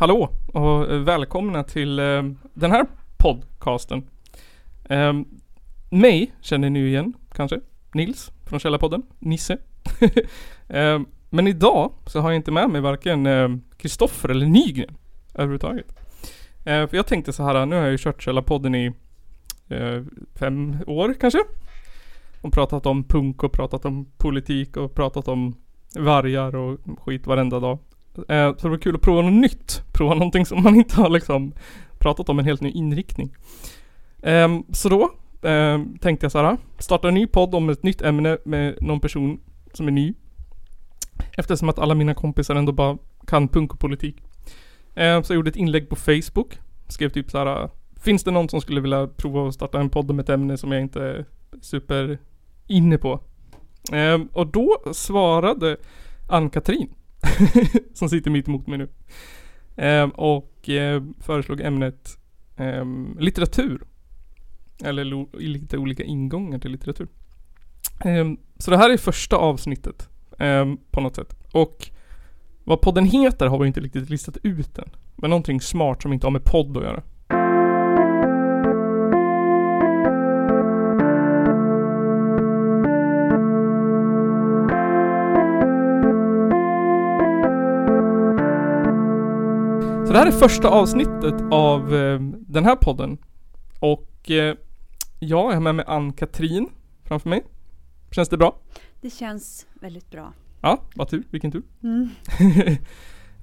Hallå och välkomna till eh, den här podcasten. Eh, mig känner ni ju igen kanske. Nils från Källarpodden. Nisse. eh, men idag så har jag inte med mig varken ehm, Kristoffer eller Nygren överhuvudtaget. Eh, för jag tänkte så här, nu har jag ju kört Källarpodden i eh, fem år kanske. Och pratat om punk och pratat om politik och pratat om vargar och skit varenda dag. Eh, så det var kul att prova något nytt. Prova någonting som man inte har liksom pratat om, en helt ny inriktning. Eh, så då eh, tänkte jag så här, starta en ny podd om ett nytt ämne med någon person som är ny. Eftersom att alla mina kompisar ändå bara kan punk och politik. Eh, så jag gjorde ett inlägg på Facebook. Skrev typ så här, finns det någon som skulle vilja prova att starta en podd om ett ämne som jag inte är super inne på? Eh, och då svarade Ann-Katrin som sitter mitt emot mig nu. Eh, och eh, föreslog ämnet eh, litteratur. Eller lite olika ingångar till litteratur. Ehm, så det här är första avsnittet ehm, på något sätt. Och vad podden heter har vi inte riktigt listat ut än. Men någonting smart som inte har med podd att göra. Så det här är första avsnittet av eh, den här podden. Och eh, jag har med mig Ann-Katrin framför mig. Känns det bra? Det känns väldigt bra. Ja, vad tur. Vilken tur. Mm.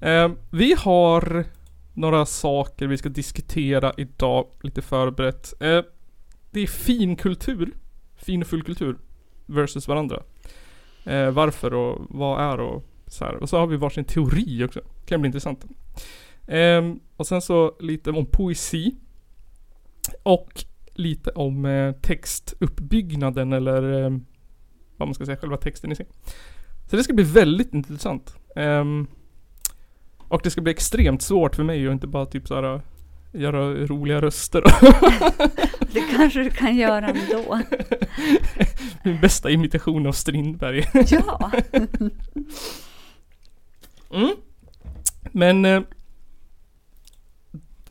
eh, vi har några saker vi ska diskutera idag, lite förberett. Eh, det är fin kultur, fin och full kultur versus varandra. Eh, varför och vad är och så här. Och så har vi varsin teori också. Det kan bli intressant. Um, och sen så lite om poesi. Och lite om eh, textuppbyggnaden eller eh, vad man ska säga, själva texten i sig. Så det ska bli väldigt intressant. Um, och det ska bli extremt svårt för mig att inte bara typ såhär göra roliga röster. det kanske du kan göra ändå. Min bästa imitation av Strindberg. ja. mm. Men eh,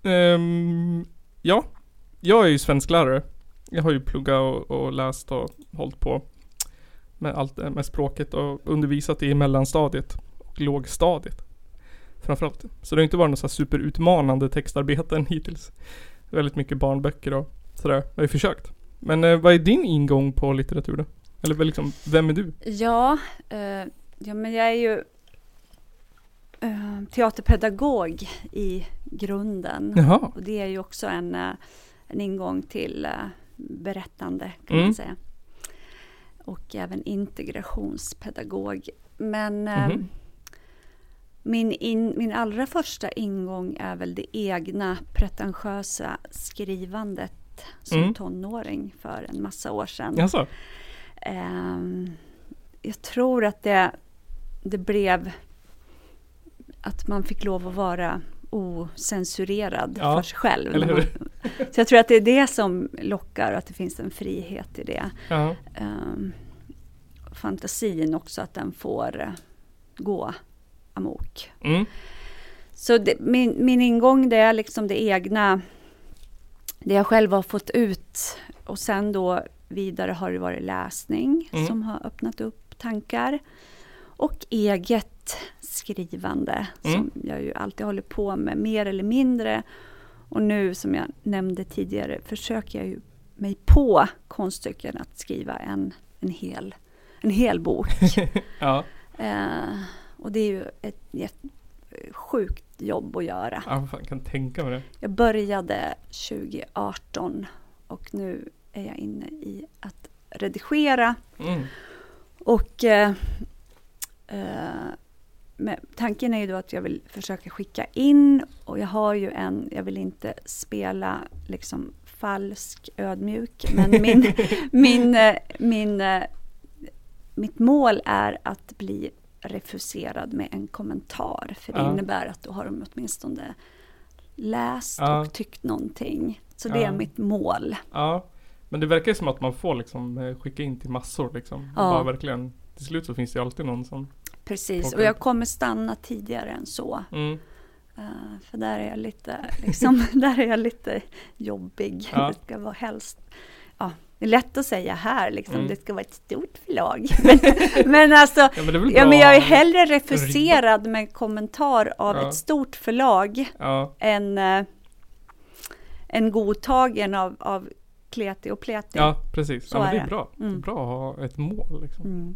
Um, ja, jag är ju svensklärare. Jag har ju pluggat och, och läst och hållit på med allt eh, med språket och undervisat i mellanstadiet och lågstadiet. Framförallt. Så det har inte varit något så superutmanande textarbeten hittills. Väldigt mycket barnböcker och sådär. Jag har ju försökt. Men eh, vad är din ingång på litteratur då? Eller liksom, vem är du? Ja, eh, ja men jag är ju eh, teaterpedagog i grunden. Jaha. Och det är ju också en, eh, en ingång till uh, berättande kan mm. man säga. Och även integrationspedagog. Men mm min, in, min allra första ingång är väl det egna pretentiösa skrivandet som mm. tonåring för en massa år sedan. Jaså? Um, jag tror att det, det blev att man fick lov att vara osensurerad ja, för sig själv. Så jag tror att det är det som lockar att det finns en frihet i det. Ja. Um, fantasin också, att den får uh, gå amok. Mm. Så det, min, min ingång det är liksom det egna, det jag själv har fått ut. Och sen då vidare har det varit läsning mm. som har öppnat upp tankar. Och eget skrivande mm. som jag ju alltid håller på med mer eller mindre. Och nu som jag nämnde tidigare försöker jag ju mig på konststycken att skriva en, en, hel, en hel bok. ja. eh, och det är ju ett, ett sjukt jobb att göra. Ja, jag kan tänka mig det. Jag började 2018 och nu är jag inne i att redigera. Mm. Och eh, eh, men tanken är ju då att jag vill försöka skicka in och jag har ju en, jag vill inte spela liksom falsk ödmjuk, men min, min, min, mitt mål är att bli refuserad med en kommentar. För det ja. innebär att då har de åtminstone läst ja. och tyckt någonting. Så det ja. är mitt mål. Ja, men det verkar ju som att man får liksom eh, skicka in till massor liksom. Ja. Bara verkligen, till slut så finns det alltid någon som Precis, och jag kommer stanna tidigare än så. Mm. Uh, för där är jag lite, liksom, där är jag lite jobbig. Ja. Det ska vara helst, ja, det är lätt att säga här liksom, mm. det ska vara ett stort förlag. men, men alltså, ja, men, ja, men jag är hellre refuserad med en kommentar av ja. ett stort förlag än, uh, än godtagen av, av kleti och pleti. Ja, precis. Så ja, men det är, bra. Mm. Det är bra att ha ett mål. Liksom. Mm.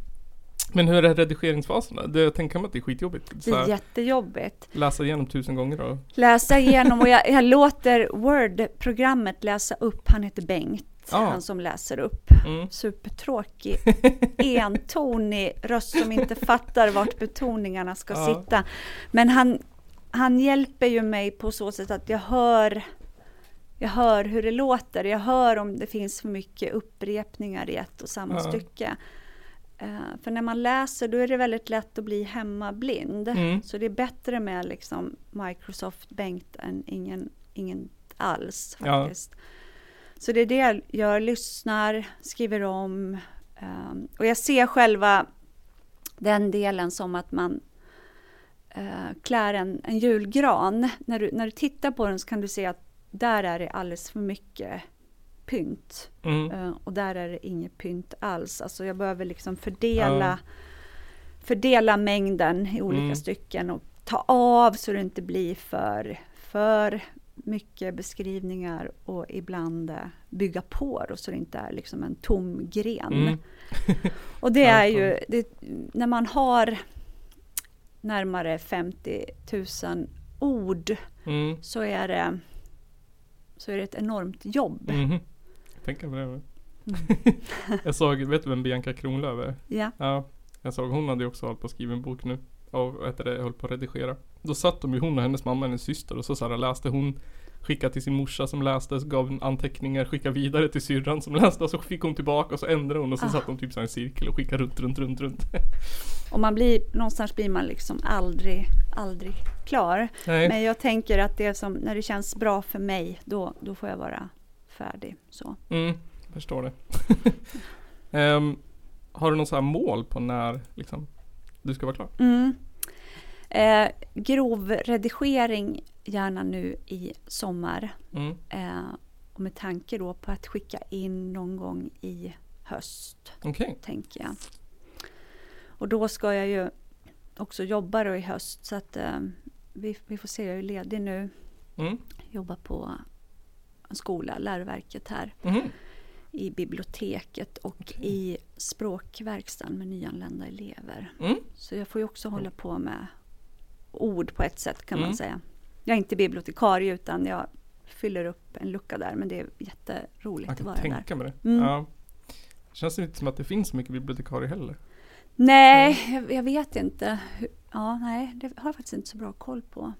Men hur är redigeringsfasen då? jag tänker mig att det är skitjobbigt. det är jättejobbigt. Läsa igenom tusen gånger då? Läsa igenom och jag, jag låter Word-programmet läsa upp. Han heter Bengt. Ah. Han som läser upp. Mm. Supertråkig, entonig röst som inte fattar vart betoningarna ska ah. sitta. Men han, han hjälper ju mig på så sätt att jag hör jag hör hur det låter, jag hör om det finns för mycket upprepningar i ett och samma ja. stycke. Uh, för när man läser då är det väldigt lätt att bli hemmablind. Mm. Så det är bättre med liksom Microsoft Bengt än ingen, ingen alls faktiskt. Ja. Så det är det jag gör, lyssnar, skriver om. Um, och jag ser själva den delen som att man uh, klär en, en julgran. När du, när du tittar på den så kan du se att där är det alldeles för mycket pynt. Mm. Uh, och där är det inget pynt alls. Alltså jag behöver liksom fördela, ja. fördela mängden i olika mm. stycken och ta av så det inte blir för, för mycket beskrivningar och ibland uh, bygga på då, så det inte är liksom en tom gren. Mm. och det är ju, det, när man har närmare 50 000 ord mm. så är det så är det ett enormt jobb. Mm. Tänker på det. Mm. jag såg, vet du vem Bianca Kronlöf är? Ja. ja. Jag såg, hon hade ju också hållit på att skriva en bok nu. Och vet det, höll på att redigera. Då satt de ju, hon och hennes mamma och hennes syster och så, så här, läste hon Skickade till sin morsa som läste, gav anteckningar, skickade vidare till syrran som läste och så fick hon tillbaka och så ändrade hon och så ah. satt de typ så en cirkel och skickade runt, runt, runt, runt. och man blir, någonstans blir man liksom aldrig, aldrig klar. Nej. Men jag tänker att det som, när det känns bra för mig, då, då får jag vara färdig. Så. Mm, förstår det. um, har du något så mål på när liksom, du ska vara klar? Mm. Eh, grov redigering gärna nu i sommar. Mm. Eh, och med tanke då på att skicka in någon gång i höst. Okay. Tänker jag. Och då ska jag ju också jobba då i höst så att eh, vi, vi, får se, jag är ledig nu. Mm. Jobbar på en skola, läroverket här. Mm. I biblioteket och okay. i språkverkstan med nyanlända elever. Mm. Så jag får ju också hålla på med ord på ett sätt kan man mm. säga. Jag är inte bibliotekarie utan jag fyller upp en lucka där men det är jätteroligt att vara där. Jag kan tänka mig det. Mm. Ja. Det känns inte som att det finns så mycket bibliotekarier heller. Nej, jag, jag, vet inte. Ja, nej, det har jag faktiskt inte så bra koll på.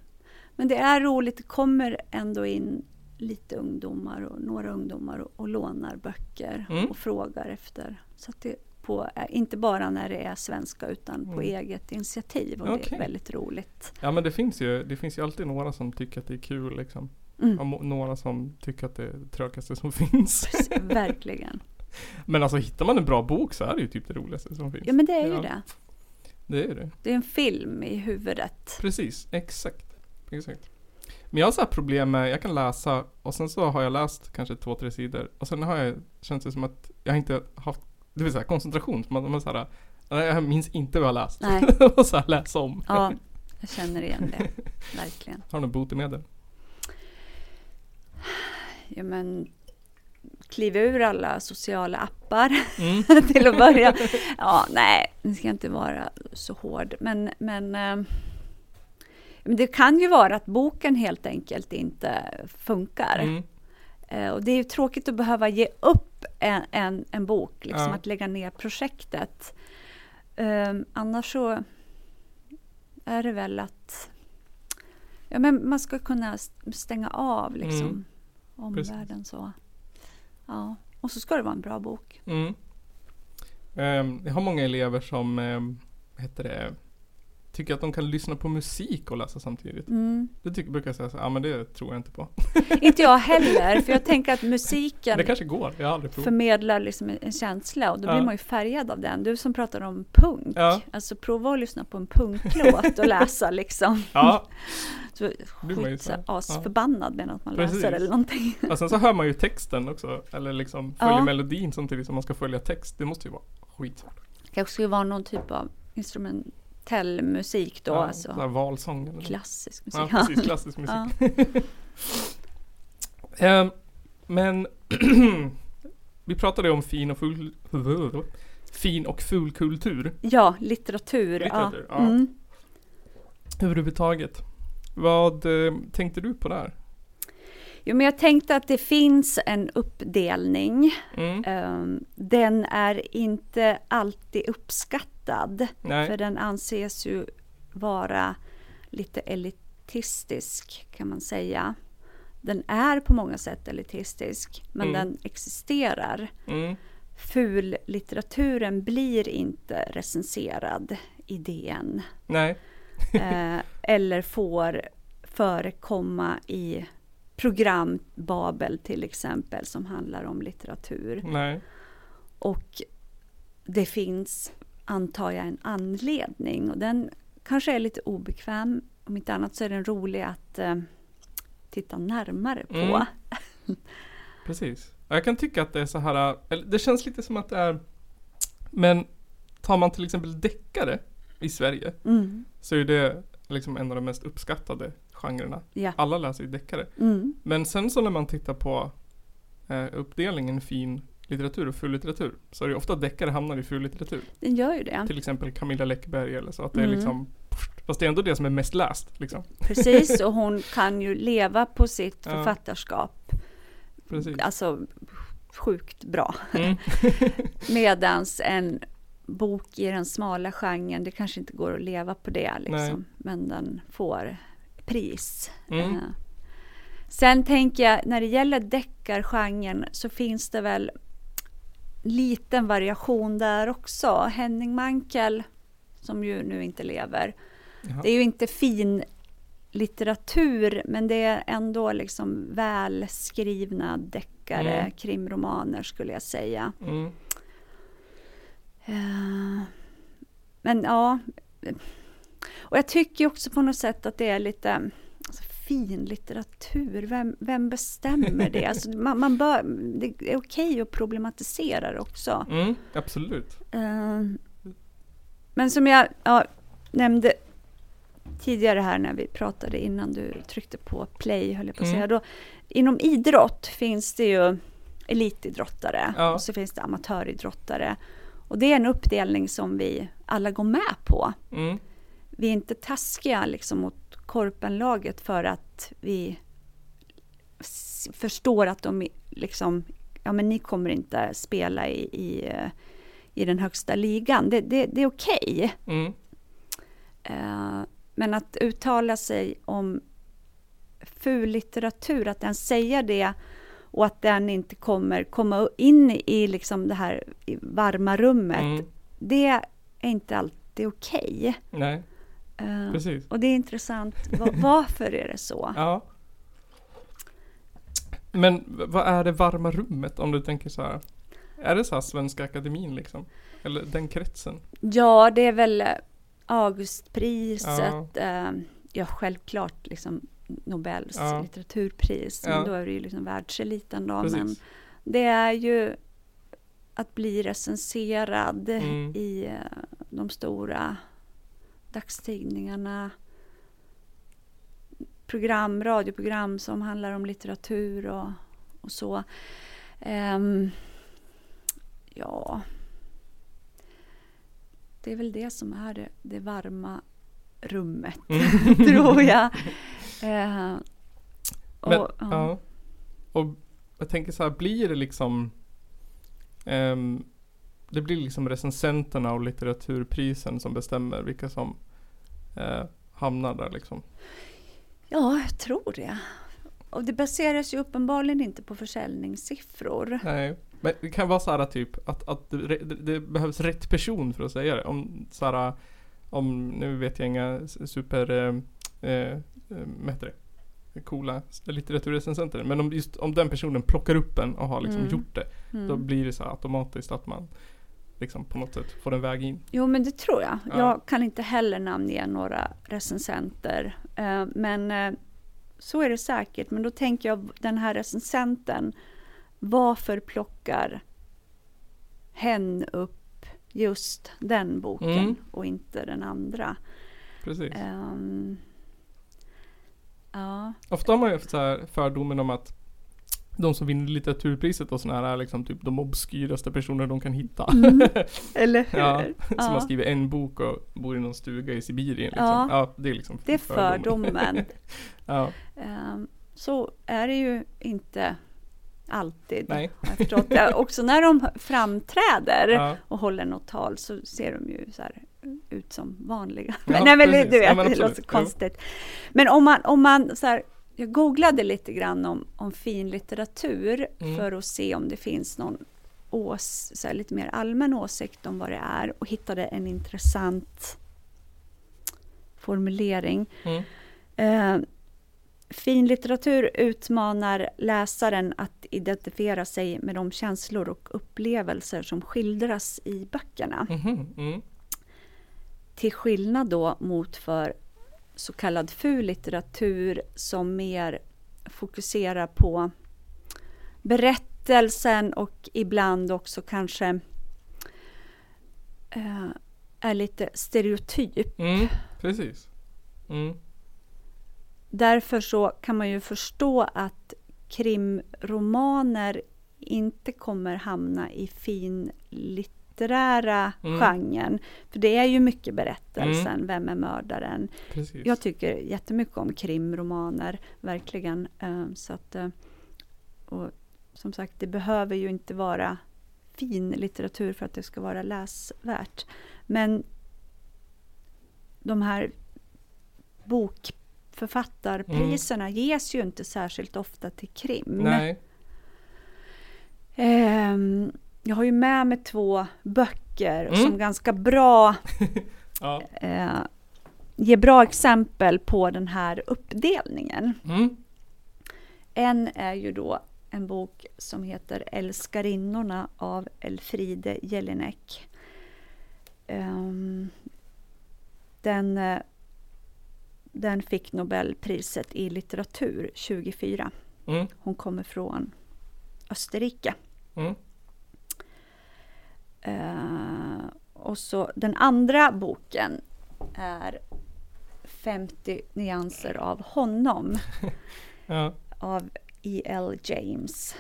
Men det är roligt, det kommer ändå in lite ungdomar och några ungdomar och, och lånar böcker mm. och frågar efter. Så det på, eh, inte bara när det är svenska utan på mm. eget initiativ och okay. det är väldigt roligt. Ja men det finns ju, det finns ju alltid några som tycker att det är kul liksom. Mm. Några som tycker att det är det tråkigaste som finns. Verkligen. men alltså hittar man en bra bok så är det ju typ det roligaste som finns. Ja men det är ju ja. det. Det är det. Det är en film i huvudet. Precis, exakt. exakt. Men jag har så här problem med, jag kan läsa och sen så har jag läst kanske två, tre sidor och sen har jag, känns det som att jag inte haft det vill säga koncentration. Man, man så här, jag minns inte vad jag läst. Nej. och så här läsa om. Ja, jag känner igen det. Verkligen. Har du något botemedel? Ja men kliva ur alla sociala appar mm. till att börja. Ja, nej, nu ska jag inte vara så hård. Men, men, men det kan ju vara att boken helt enkelt inte funkar. Mm. Eh, och det är ju tråkigt att behöva ge upp en, en, en bok, liksom, ja. att lägga ner projektet. Um, annars så är det väl att ja, men man ska kunna stänga av liksom, mm. omvärlden. Så. Ja. Och så ska det vara en bra bok. Mm. Um, jag har många elever som um, heter det, tycker att de kan lyssna på musik och läsa samtidigt. Mm. Det tycker, brukar jag säga så ja men det tror jag inte på. inte jag heller, för jag tänker att musiken det kanske går, jag har aldrig provat. förmedlar liksom en känsla och då ja. blir man ju färgad av den. Du som pratar om punk, ja. alltså prova att lyssna på en punklåt och läsa liksom. Ja. så skit asförbannad med att man Precis. läser eller någonting. Och sen så hör man ju texten också, eller liksom följer ja. melodin samtidigt som man ska följa text. Det måste ju vara skitsvårt. Kanske skulle vara någon typ av instrument bagatellmusik då. Ja, alltså. valsång. Eller? Klassisk musik. Ja, precis, klassisk musik. um, men vi pratade om fin och full fin och ful kultur. Ja, litteratur. litteratur ja. ja. Mm. Överhuvudtaget. Vad eh, tänkte du på där? Jo, men jag tänkte att det finns en uppdelning. Mm. Um, den är inte alltid uppskattad. Nej. För den anses ju vara lite elitistisk kan man säga. Den är på många sätt elitistisk, men mm. den existerar. Mm. Fullitteraturen blir inte recenserad i DN. Nej. eh, eller får förekomma i program Babel till exempel som handlar om litteratur. Nej. Och det finns, antar jag, en anledning och den kanske är lite obekväm. Om inte annat så är den rolig att eh, titta närmare på. Mm. Precis. Jag kan tycka att det är så här, eller det känns lite som att det är, men tar man till exempel deckare i Sverige mm. så är det liksom en av de mest uppskattade genrerna. Ja. Alla läser ju deckare. Mm. Men sen så när man tittar på eh, uppdelningen fin litteratur och full litteratur så är det ofta deckare hamnar i full litteratur. Den gör ju det. Till exempel Camilla Läckberg eller så. Att det mm. är liksom, fast det är ändå det som är mest läst. Liksom. Precis, och hon kan ju leva på sitt författarskap. Precis. Alltså sjukt bra. Mm. Medans en bok i den smala genren, det kanske inte går att leva på det liksom. Men den får pris. Mm. Uh, sen tänker jag när det gäller deckargenren så finns det väl liten variation där också. Henning Mankell, som ju nu inte lever, Jaha. det är ju inte fin litteratur, men det är ändå liksom välskrivna deckare, mm. krimromaner skulle jag säga. Mm. Uh, men ja, och jag tycker också på något sätt att det är lite alltså, fin litteratur. Vem, vem bestämmer det? Alltså, man, man bör, det är okej okay att problematisera det också. Mm, absolut. Uh, men som jag ja, nämnde tidigare här när vi pratade innan du tryckte på play, höll jag på att säga. Mm. Då, inom idrott finns det ju elitidrottare ja. och så finns det amatöridrottare. Och det är en uppdelning som vi alla går med på. Mm vi är inte taskiga liksom mot korpenlaget för att vi förstår att de liksom, ja men ni kommer inte spela i, i, i den högsta ligan. Det, det, det är okej. Okay. Mm. Uh, men att uttala sig om ful litteratur, att den säger det och att den inte kommer komma in i liksom det här varma rummet. Mm. Det är inte alltid okej. Okay. Uh, Precis. Och det är intressant. varför är det så? Ja. Men vad är det varma rummet om du tänker så här? Är det så här Svenska Akademin liksom? Eller den kretsen? Ja, det är väl eh, Augustpriset. Ja, uh, ja självklart liksom Nobels ja. litteraturpris. Ja. Men då är det ju liksom världseliten då. Precis. Men det är ju att bli recenserad mm. i de stora dagstidningarna, program, radioprogram som handlar om litteratur och, och så. Um, ja, det är väl det som är det, det varma rummet, mm. tror jag. Uh, och, Men, ja. och jag tänker så här, blir det liksom um, det blir liksom recensenterna och litteraturprisen som bestämmer vilka som eh, hamnar där liksom. Ja, jag tror det. Och det baseras ju uppenbarligen inte på försäljningssiffror. Nej, men det kan vara så här typ att, att det, det, behövs rätt person för att säga det. Om så här, om, nu vet jag inga super, eh, eh, det? coola litteraturrecensenter. Men om, just, om den personen plockar upp en och har liksom mm. gjort det. Mm. Då blir det så automatiskt att man liksom på något sätt får en väg in. Jo men det tror jag. Ja. Jag kan inte heller namnge några recensenter. Eh, men eh, så är det säkert. Men då tänker jag den här recensenten. Varför plockar hen upp just den boken mm. och inte den andra? Precis. Um, ja. Ofta har man ju haft så fördomen om att de som vinner litteraturpriset och sådana här är liksom typ de obskyraste personer de kan hitta. Mm. Eller hur? Ja, som ja. har skrivit en bok och bor i någon stuga i Sibirien. Liksom. Ja. ja. det är liksom Det är fördomen. ja. Um, så är det ju inte alltid. Nej. Också när de framträder ja. och håller något tal så ser de ju så ut som vanliga. Ja, Nej men du vet, ja, det låter konstigt. Men om man, om man så här, jag googlade lite grann om, om finlitteratur mm. för att se om det finns någon ås, så lite mer allmän åsikt om vad det är och hittade en intressant formulering. Mm. Eh, finlitteratur utmanar läsaren att identifiera sig med de känslor och upplevelser som skildras i böckerna. Mm. Mm. Till skillnad då mot för så kallad ful litteratur som mer fokuserar på berättelsen och ibland också kanske eh, är lite stereotyp. Mm, precis. Mm. Därför så kan man ju förstå att krimromaner inte kommer hamna i fin litteratur litterära mm. genren. För det är ju mycket berättelsen, mm. vem är mördaren? Precis. Jag tycker jättemycket om krimromaner, verkligen. Uh, så att, uh, och som sagt, det behöver ju inte vara fin litteratur för att det ska vara läsvärt. Men de här bokförfattarpriserna mm. ges ju inte särskilt ofta till krim. Um, jag har ju med mig två böcker mm. som ganska bra ja. eh, ger bra exempel på den här uppdelningen. Mm. En är ju då en bok som heter Älskarinnorna av Elfride Jelinek. Um, den, eh, den fick Nobelpriset i litteratur 2004. Mm. Hon kommer från Österrike. Mm. Uh, och så den andra boken är 50 nyanser av honom. ja. Av E.L. James.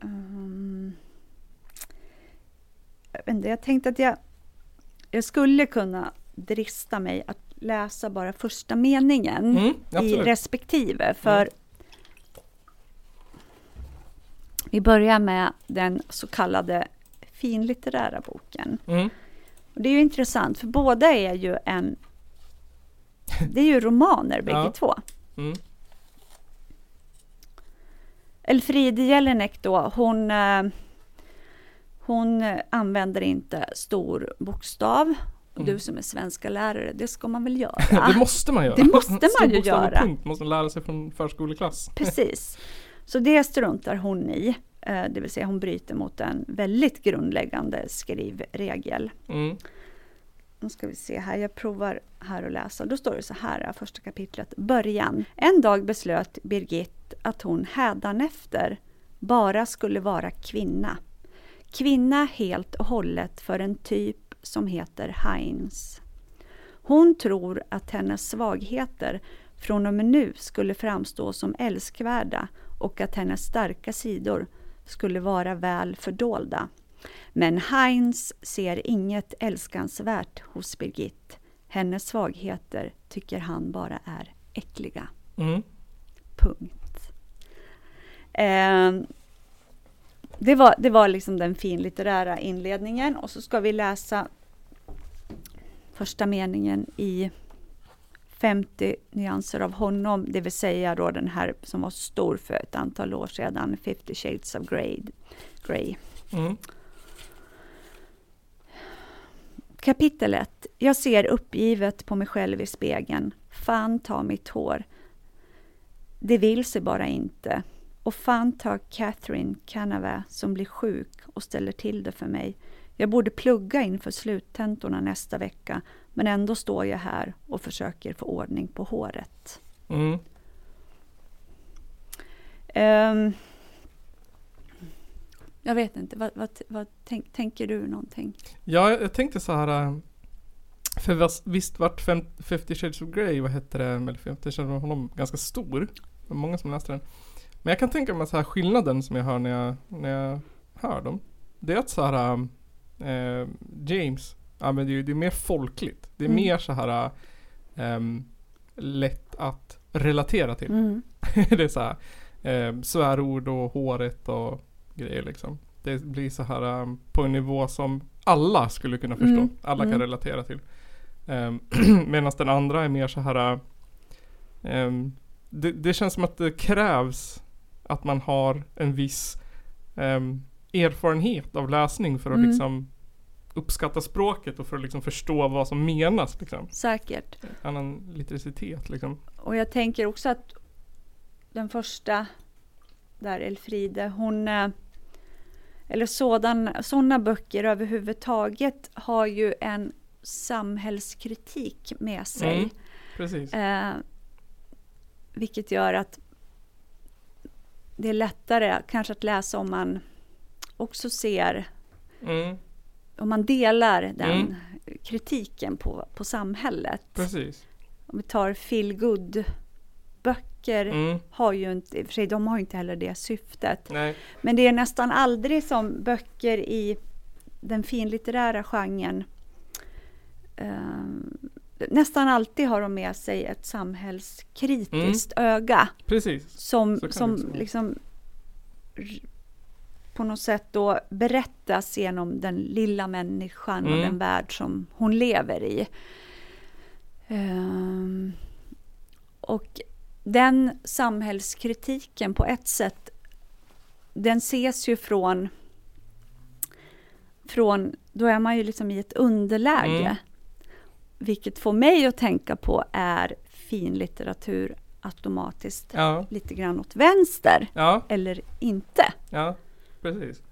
Um, jag, tänkte att jag, jag skulle kunna drista mig att läsa bara första meningen mm, i respektive. För mm. vi börjar med den så kallade finlitterära boken. Mm. Och det är ju intressant, för båda är ju en... Det är ju romaner bägge ja. två. Mm. Elfriede Jelinek då, hon, eh, hon använder inte stor bokstav. Mm. Du som är svenska lärare, det ska man väl göra? det måste man göra. Det måste man ju göra. punkt måste man lära sig från förskoleklass. Precis. Så det struntar hon i. Eh, det vill säga hon bryter mot en väldigt grundläggande skrivregel. Mm. Nu ska vi se här, jag provar här att läsa. Då står det så här, första kapitlet, början. En dag beslöt Birgit att hon hädanefter bara skulle vara kvinna. Kvinna helt och hållet för en typ som heter Heinz. Hon tror att hennes svagheter från och med nu skulle framstå som älskvärda och att hennes starka sidor skulle vara väl fördolda. Men Heinz ser inget älskansvärt hos Birgit. Hennes svagheter tycker han bara är äckliga. Mm. Punkt. Eh, det, var, det var liksom den finlitterära inledningen och så ska vi läsa första meningen i 50 nyanser av honom, det vill säga då den här som var stor för ett antal år sedan, 50 shades of grey. grey. Mm. Kapitel 1. Jag ser uppgivet på mig själv i spegeln. Fan ta mitt hår. Det vill sig bara inte. Och fan ta Catherine Canava som blir sjuk och ställer till det för mig. Jag borde plugga inför sluttentorna nästa vecka, men ändå står jag här och försöker få ordning på håret. Mm. Um, jag vet inte, vad, vad, vad tänk, tänker du någonting? Ja, jag tänkte så här. Äh, för visst vart 50 Shades of Grey, vad hette det, eller 50 Shades of honom ganska stor. Det var många som läste den. Men jag kan tänka mig så här skillnaden som jag hör när jag, när jag hör dem. Det är att så här äh, James, ja men det är, det är mer folkligt. Det är mm. mer så här äh, lätt att relatera till. Mm. det är så här äh, svärord och håret och grejer liksom. Det blir så här um, på en nivå som alla skulle kunna förstå. Mm. Alla kan mm. relatera till. Um, Medan den andra är mer så här um, det, det, känns som att det krävs att man har en viss um, erfarenhet av läsning för att mm. liksom uppskatta språket och för att liksom förstå vad som menas. Liksom. Säkert. Annan litteracitet liksom. Och jag tänker också att den första där Elfride, hon eh, eller sådana böcker överhuvudtaget har ju en samhällskritik med sig. Mm, precis. Eh, vilket gör att det är lättare kanske att läsa om man också ser, mm. Om man delar den mm. kritiken på, på samhället. Precis. Om vi tar feel good böcker mm. har ju inte, i och för sig de har inte heller det syftet. Nej. Men det är nästan aldrig som böcker i den finlitterära genren eh, nästan alltid har de med sig ett samhällskritiskt mm. öga. Precis. Som, som liksom på något sätt då berättas genom den lilla människan mm. och den värld som hon lever i. Um, och den samhällskritiken på ett sätt, den ses ju från, från då är man ju liksom i ett underläge. Mm. Vilket får mig att tänka på är finlitteratur automatiskt ja. lite grann åt vänster. Ja. Eller inte. Ja, precis.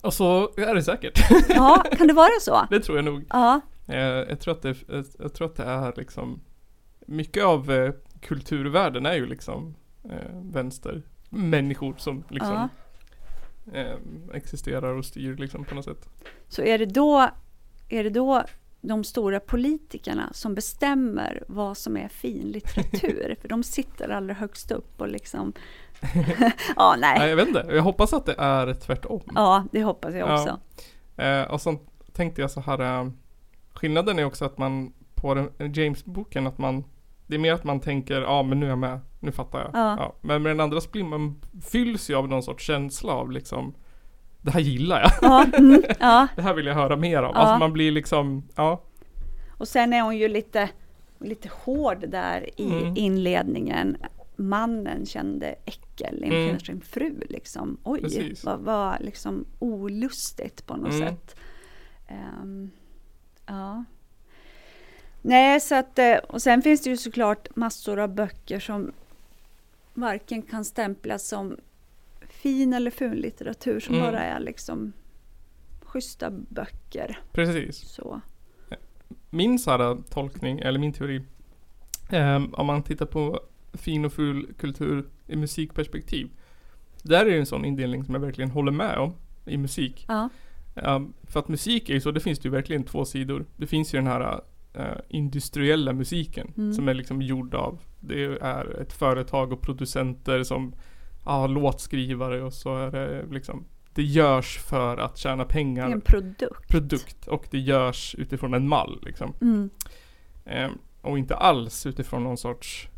Och så är det säkert. Ja, kan det vara så? Det tror jag nog. Ja. Jag, eh, jag, tror, att det, jag tror att det är liksom mycket av eh, kulturvärlden är ju liksom eh, vänstermänniskor som liksom eh, existerar och styr liksom på något sätt. Så är det då, är det då de stora politikerna som bestämmer vad som är fin litteratur? För de sitter allra högst upp och liksom ja, nej. nej. Jag vet inte, jag hoppas att det är tvärtom. Ja, det hoppas jag också. Ja. Eh, och så tänkte jag så här, eh, skillnaden är också att man på James-boken att man det är mer att man tänker, ja men nu är jag med, nu fattar jag. Ja. ja. Men med den andra blir man, fylls ju av någon sorts känsla av liksom Det här gillar jag. Ja, mm, det här vill jag höra mer. Ja. Alltså man blir liksom, ja. Och sen är hon ju lite, lite hård där i mm. inledningen. Mannen kände äckel inför mm. sin fru liksom. Oj, vad var liksom olustigt på något mm. sätt. Um, ja. Nej, så att, eh, och sen finns det ju såklart massor av böcker som varken kan stämplas som fin eller ful litteratur som mm. bara är liksom schyssta böcker. Precis. Så. Min så tolkning, eller min teori, eh, om man tittar på fin och ful kultur i musikperspektiv. Där är det en sån indelning som jag verkligen håller med om i musik. Ja. Um, för att musik är ju så, det finns det ju verkligen två sidor. Det finns ju den här uh, industriella musiken mm. som är liksom gjord av, det är ett företag och producenter som har låtskrivare och så är det liksom det görs för att tjäna pengar. Det är en produkt. Produkt och det görs utifrån en mall liksom. Mm. Eh, och inte alls utifrån någon sorts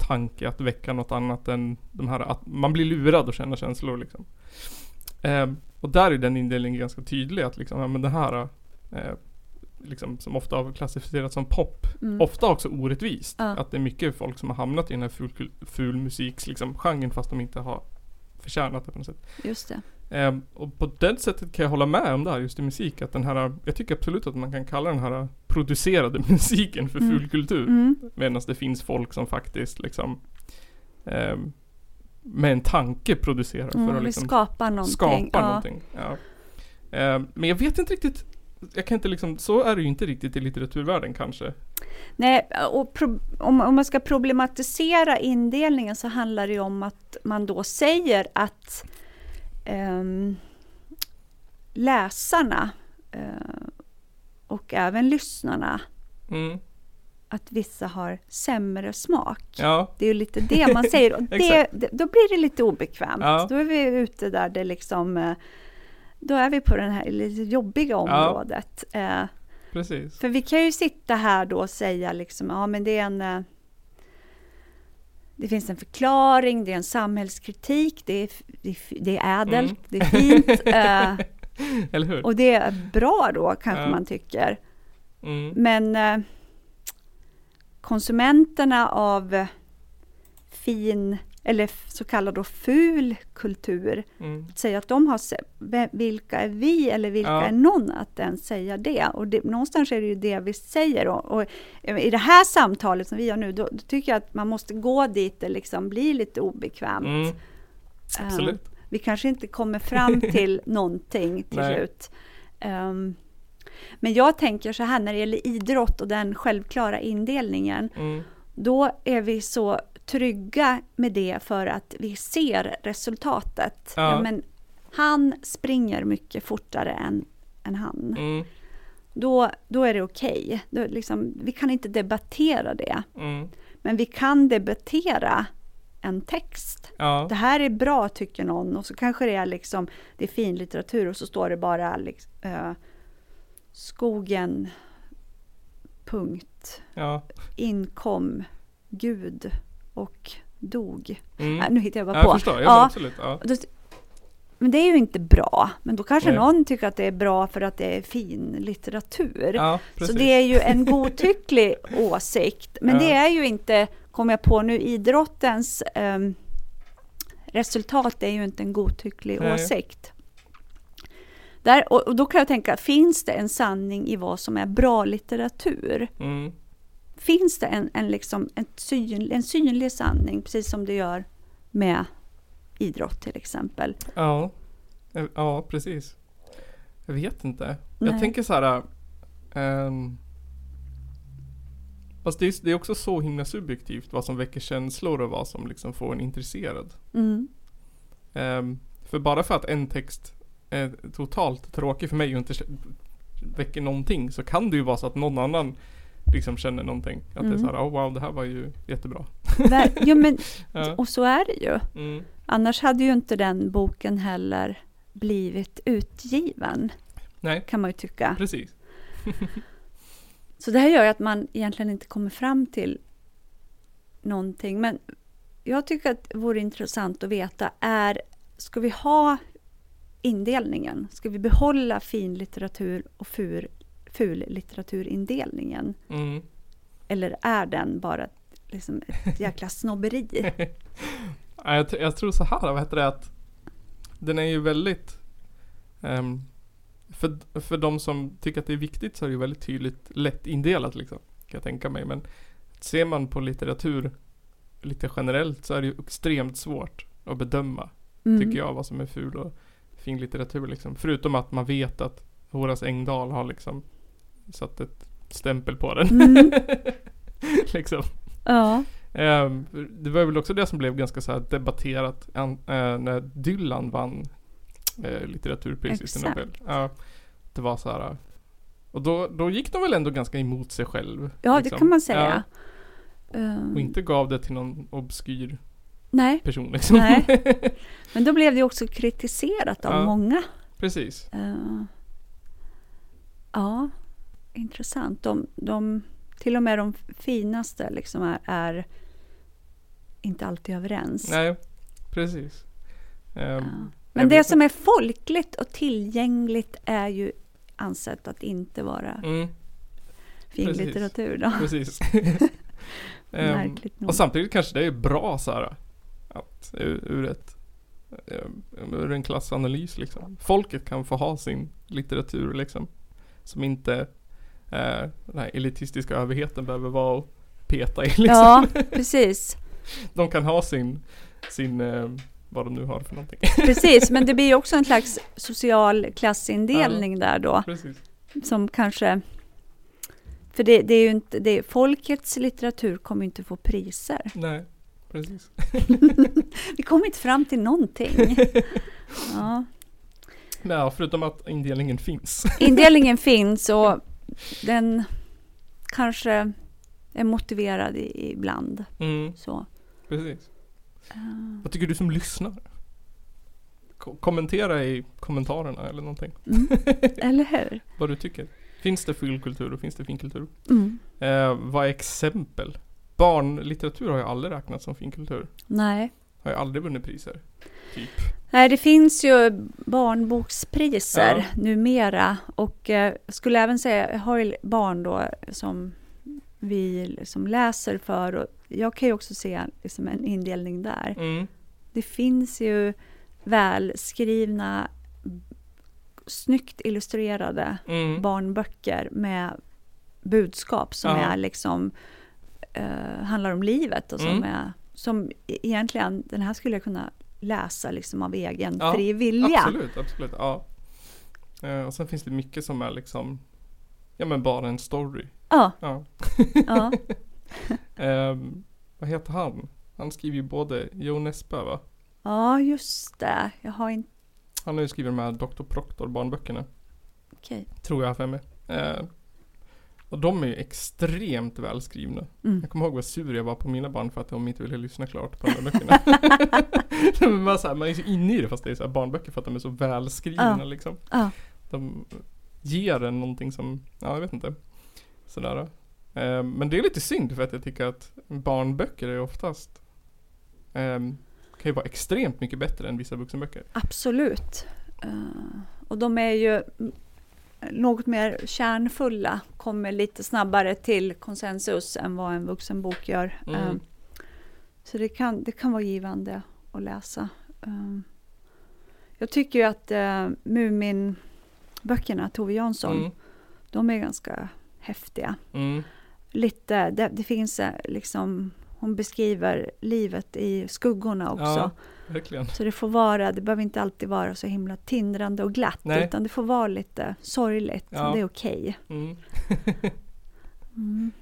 tanke att väcka något annat än de här att man blir lurad och känner känslor liksom. Eh, och där är den indelningen ganska tydlig att liksom, ja, men det här eh, liksom, som ofta har klassificerats som pop, mm. ofta också orättvist. Ja. Att det är mycket folk som har hamnat i den här ful, ful musiks liksom, genren fast de inte har förtjänat det på något sätt. Just det. Um, och på det sättet kan jag hålla med om det här just i musik. Att den här, jag tycker absolut att man kan kalla den här producerade musiken för mm. fulkultur. Mm. Medan det finns folk som faktiskt liksom um, med en tanke producerar mm, för att liksom skapa någonting. Skapa ja. någonting. Ja. Um, men jag vet inte riktigt jag kan inte liksom, så är det ju inte riktigt i litteraturvärlden kanske. Nej, och pro, om, om man ska problematisera indelningen så handlar det ju om att man då säger att um, läsarna uh, och även lyssnarna mm. att vissa har sämre smak. Ja. Det är ju lite det man säger och det, då blir det lite obekvämt. Ja. Då är vi ute där det liksom uh, då är vi på det här lite jobbiga området. Ja, eh, precis. För vi kan ju sitta här då och säga liksom, ja men det är en eh, det finns en förklaring, det är en samhällskritik, det är, det det är ädelt, mm. det är fint. Eh? Och det är bra då, kanske ja. man tycker. Mm. Men eh, konsumenterna av fin eller så kallad då ful kultur. Mm. Att säga att de har, vilka är vi eller vilka ja. är någon att ens säga det? Och det, någonstans är det ju det vi säger. Och, och i det här samtalet som vi har nu, då, då, tycker jag att man måste gå dit det liksom blir lite obekvämt. Mm. Absolut. Um, vi kanske inte kommer fram till någonting till slut. Um, men jag tänker så här när det gäller idrott och den självklara indelningen. Mm. Då är vi så trygga med det för att vi ser resultatet. Ja. Ja, men han springer mycket fortare än, än han. Mm. Då, då är det okej. Okay. Liksom, vi kan inte debattera det. Mm. Men vi kan debattera en text. Ja. Det här är bra tycker någon och så kanske det är liksom det är fin litteratur och så står det bara liksom, uh, skogen punkt ja. inkom Gud och dog. Mm. Äh, nu hittar jag bara jag på. Förstår, ja, absolut. Ja. Men det är ju inte bra. Men då kanske Nej. någon tycker att det är bra för att det är fin litteratur. Ja, så det är ju en godtycklig åsikt. Men ja. det är ju inte, kommer jag på nu, idrottens um, resultat är ju inte en godtycklig Nej. åsikt. Där, och, och, då kan jag tänka, finns det en sanning i vad som är bra litteratur? Mm finns det en, en, liksom, en, syn, en synlig sanning, precis som det gör med idrott till exempel. Ja, eh, ja precis. Jag vet inte. Nej. Jag tänker så här. Um, fast det är, det är, också så himla subjektivt vad som väcker känslor och vad som liksom får en intresserad. Mm. Um, för bara för att en text är totalt tråkig för mig och inte väcker någonting så kan det ju vara så att någon annan liksom känner någonting. Att mm. det är såhär, oh wow det här var ju jättebra. ja, men, ja. Och så är det ju. Mm. Annars hade ju inte den boken heller blivit utgiven. Nej. Kan man ju tycka. Precis. så det här gör ju att man egentligen inte kommer fram till någonting. Men jag tycker att det vore intressant att veta, är, ska vi ha indelningen? Ska vi behålla finlitteratur och fur, fullitteraturindelningen? Mm. Eller är den bara liksom ett jäkla snobberi? jag, jag, tror så här, vad heter det att den är ju väldigt um, för, för de som tycker att det är viktigt så är det ju väldigt tydligt lätt indelat liksom. Kan jag tänka mig. Men ser man på litteratur lite generellt så är det ju extremt svårt att bedöma. Mm. Tycker jag vad som är ful och fin litteratur liksom. Förutom att man vet att Horace Engdahl har liksom satt ett stämpel på den. Mm. liksom. Ja. Um, det var väl också det som blev ganska så debatterat uh, när Dylan vann uh, litteraturpriset i Nobel. Uh, det var så här. Och då, då gick de väl ändå ganska emot sig själv. Ja, liksom. det kan man säga. Um. Och inte gav det till någon obskyr Nej. person. Liksom. Nej. Men då blev det också kritiserat av många. Precis. ja intressant. De, de, till och med de finaste liksom är, är inte alltid överens. Nej, precis. Um, ja. Men det som är folkligt och tillgängligt är ju ansett att inte vara mm. fin precis. litteratur. Då. Precis. um, och samtidigt kanske det är bra så här, att ur, ur ett ur en klassanalys liksom. Folket kan få ha sin litteratur liksom. Som inte eh, den här elitistiska överheten behöver vara och peta i liksom. Ja, precis. de kan ha sin, sin eh, vad de nu har för någonting. Precis, men det blir också en slags social klassindelning ja, där då. Precis. Som kanske för det, det, är ju inte, det, folkets litteratur kommer inte få priser. Nej, precis. Vi kommer inte fram till någonting. Ja. Nej, förutom att indelningen finns. Indelningen finns och den kanske är motiverad ibland. Mm. Så. Precis. Uh. Vad tycker du som lyssnar? Ko kommentera i kommentarerna eller någonting. Mm. Eller hur? Vad du tycker. Finns det fulkultur och finns det finkultur? Mm. Eh, vad är exempel? Barnlitteratur har ju aldrig räknats som finkultur. Nej. Har ju aldrig vunnit priser. Typ. Nej, det finns ju barnbokspriser ja. numera och eh, skulle även säga, jag har ju barn då som vi liksom läser för och jag kan ju också se liksom en indelning där. Mm. Det finns ju välskrivna snyggt illustrerade mm. barnböcker med budskap som ja. är liksom uh, handlar om livet och som mm. är som e-, egentligen, den här skulle jag kunna läsa liksom av egen ja, fri vilja. Absolut, absolut. Ja. Uh, och sen finns det mycket som är liksom, ja men bara en story. Ja. ja. ja. um, vad heter han? Han skriver ju både Jo Nesbø va? Ja, just det. Jag har inte han har ju skrivit de här Dr. Proctor barnböckerna. Okej. Okay. Tror jag för mig. Eh, och de är ju extremt välskrivna. Mm. Jag kommer ihåg vad sur jag var på mina barn för att de inte ville lyssna klart på de här böckerna. man, så här, man är så inne i det fast det är så barnböcker för att de är så välskrivna ja. liksom. Ja. De ger en någonting som, ja jag vet inte. Sådär. Eh, men det är lite synd för att jag tycker att barnböcker är oftast eh, kan ju vara extremt mycket bättre än vissa vuxenböcker. Absolut. Uh, och de är ju något mer kärnfulla, kommer lite snabbare till konsensus än vad en vuxenbok gör. Mm. Uh, så det kan, det kan vara givande att läsa. Uh, jag tycker ju att uh, Mumin-böckerna, Tove Jansson, mm. de är ganska häftiga. Mm. Lite, det, det finns liksom hon beskriver livet i skuggorna också. Ja, verkligen. Så det får vara, det behöver inte alltid vara så himla tindrande och glatt, Nej. utan det får vara lite sorgligt. Ja. Det är okej. Okay. Mm. mm.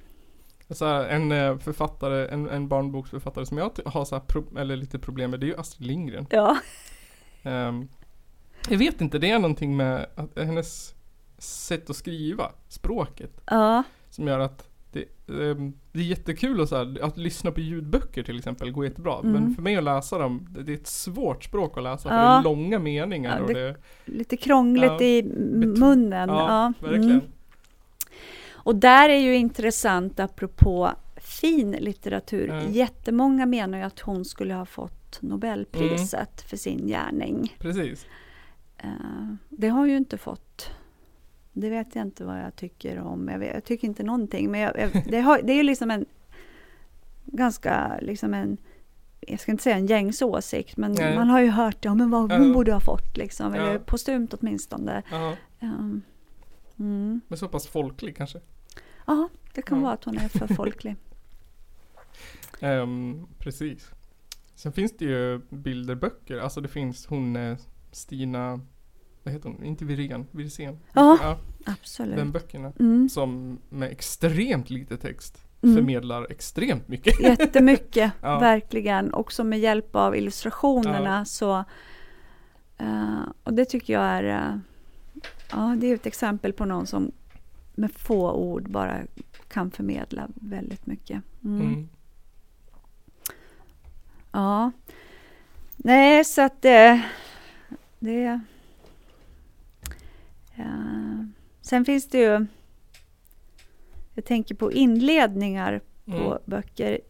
Alltså en eh, författare, en, en barnboksförfattare som jag har så pro, eller lite problem med, det är ju Astrid Lindgren. Ja. Um, jag vet inte, det är någonting med hennes sätt att skriva, språket. Ja. Som gör att det, um, det är jättekul att, så här, att lyssna på ljudböcker till exempel, går jättebra. Mm. Men för mig att läsa dem, det, det är ett svårt språk att läsa, ja. för det är långa meningar. Ja, det, och det, lite krångligt ja, i munnen. Ja, verkligen. Mm. Och där är ju intressant apropå fin litteratur. Mm. Jättemånga menar ju att hon skulle ha fått Nobelpriset mm. för sin gärning. Precis. Uh, det har hon ju inte fått. Det vet jag inte vad jag tycker om. Jag, vet, jag tycker inte någonting. Men jag, jag, det, har, det är ju liksom en ganska, liksom en, jag ska inte säga en gängs åsikt, men Nej. man har ju hört, ja men vad hon ja. borde ha fått liksom, eller postumt åtminstone. Um, mm. Men så pass folklig kanske? Ja, det kan vara att hon är för folklig. um, precis. Sen finns det ju bilderböcker, alltså det finns hon Stina vad heter hon, inte Virén, Wirsén. Ja, ja, absolut. Den böckerna. Mm. Som med extremt lite text mm. förmedlar extremt mycket. Jättemycket, ja. verkligen. Också med hjälp av illustrationerna ja. så uh, och det tycker jag är uh, Ja, det är ett exempel på någon som med få ord bara kan förmedla väldigt mycket. Mm. Mm. Ja. Nej, så att det, det Uh, sen finns det ju... Jag tänker på inledningar på mm. böcker.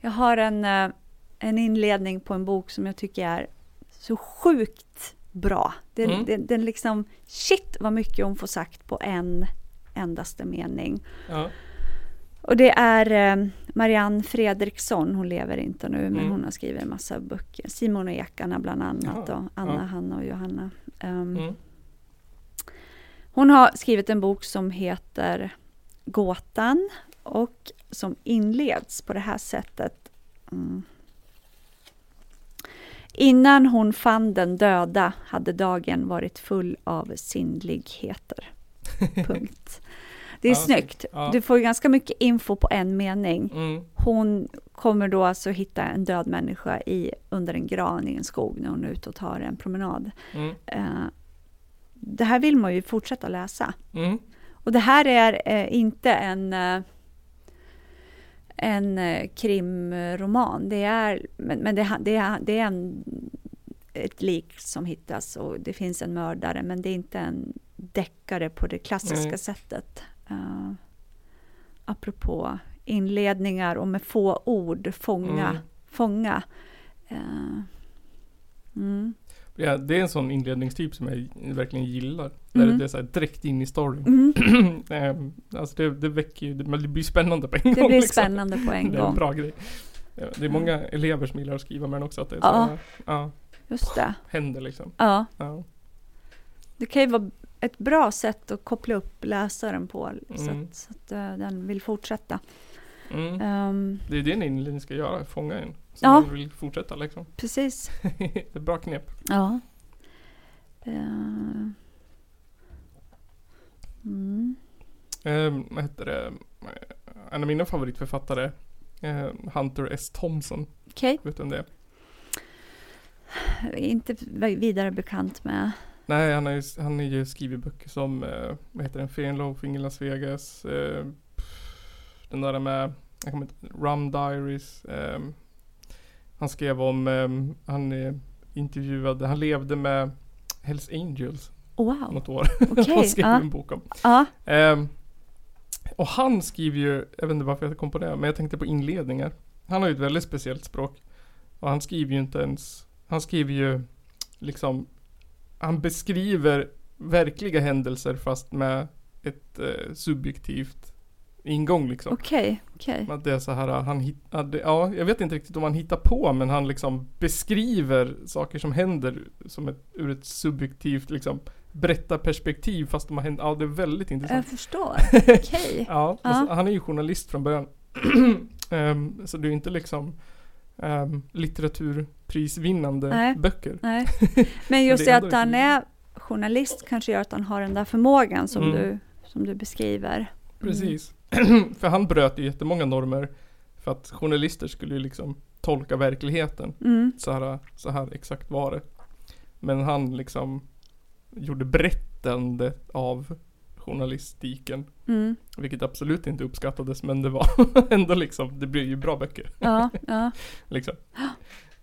Jag har en, uh, en inledning på en bok som jag tycker är så sjukt bra. Den, mm. den, den liksom, shit vad mycket hon får sagt på en endaste mening. Ja. Och det är uh, Marianne Fredriksson, hon lever inte nu, men mm. hon har skrivit en massa böcker. Simon och Ekarna bland annat, ja, och Anna, ja. Hanna och Johanna. Um, mm. Hon har skrivit en bok som heter Gåtan och som inleds på det här sättet. Mm. Innan hon fann den döda hade dagen varit full av sinnligheter. Punkt. Det är ja, snyggt. Ja. Du får ganska mycket info på en mening. Mm. Hon kommer då alltså hitta en död människa i, under en gran i en skog när hon är ute och tar en promenad. Mm. Uh, det här vill man ju fortsätta läsa. Mm. Och det här är uh, inte en uh, en krimroman. Det är, men, men det, det, är, det är en, ett lik som hittas och det finns en mördare, men det är inte en deckare på det klassiska mm. sättet. Uh, apropå inledningar och med få ord fånga. Mm. fånga. Uh, mm. Ja, det är en sån inledningstyp som jag verkligen gillar. Där mm. det är så direkt in i storyn. Mm. Ehm, alltså det, det väcker ju, det blir spännande på en det gång. Det blir liksom. spännande på en gång. Det är en bra grej. Det är många elever som gillar att skriva med den också. Att det är så ja, ja, just det. Händer liksom. Ja. ja. Det kan ju vara ett bra sätt att koppla upp läsaren på mm. så, att, så att uh, den vill fortsätta. Mm. Um, det är det ni ska göra, fånga en. Så ja. man vill fortsätta liksom. Precis. det är ett bra knep. Ja. Uh, mm. um, vad heter det? En av mina favoritförfattare uh, Hunter S. Thompson. Okej. Okay. Vet du vem det är? Inte vidare bekant med. Nej, han har ju, han har ju skrivit böcker som, eh, vad heter den, Fear and Loafing i Las Vegas. Eh, den där med, jag kommer inte, Rum Diaries. Eh, han skrev om, ehm, han eh, intervjuade, han levde med Hells Angels. Oh, wow. Något år. Okay, han skrev uh. en bok om. Uh. och han skriver ju, jag vet inte varför jag kom på det, men jag tänkte på inledningar. Han har ju ett väldigt speciellt språk. Och han skriver ju inte ens, han skriver ju liksom beskriver verkliga händelser fast med ett eh, subjektivt ingång liksom. Okej, okay, okej. Okay. Att det är så här, han hittar, ja, jag vet inte riktigt om han hittar på men han liksom beskriver saker som händer som ett, ur ett subjektivt liksom berättarperspektiv fast de har hänt, ja det är väldigt intressant. Jag förstår, okej. Okay. ja, alltså, han är ju journalist från början. um, så det är inte liksom um, litteraturprisvinnande Nej. böcker. Nej. Men just det att han är journalist kanske gör att han har den där förmågan som, mm. du, som du beskriver. Mm. Precis. för han bröt ju jättemånga normer för att journalister skulle ju liksom tolka verkligheten. Mm. Så, här, så här exakt var det. Men han liksom gjorde berättandet av journalistiken. Mm. Vilket absolut inte uppskattades men det var ändå liksom, det blir ju bra böcker. Ja, ja. liksom.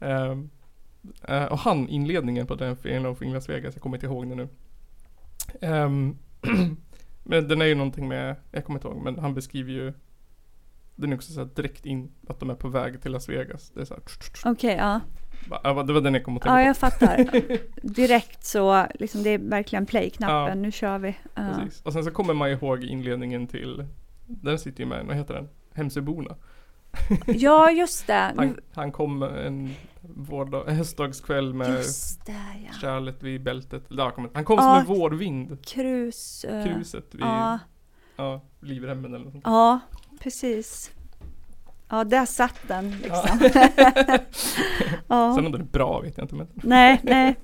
Uh, och han, inledningen på den filmen från Las Vegas, jag kommer inte ihåg det nu. Um, men den är ju någonting med, jag kommer inte ihåg, men han beskriver ju den är också så direkt in att de är på väg till Las Vegas. Det är så Okej, okay, ja. Det var den jag kom att tänka Ja, jag fattar. Direkt så, liksom det är verkligen play-knappen, ja. nu kör vi. Uh. Precis. Och sen så kommer man ihåg inledningen till, den sitter ju med, vad heter den? Hemsöborna. Ja, just det. Han, han kom en vårdag, höstdagskväll med det, ja. kärlet vid bältet. Han kom som en vårvind. Krus. Uh, Kruset vid ja. Ja, livremmen eller något sånt. Ja, precis. Ja, där satt den liksom. ja. Sen om den är bra vet jag inte. Men. Nej, nej.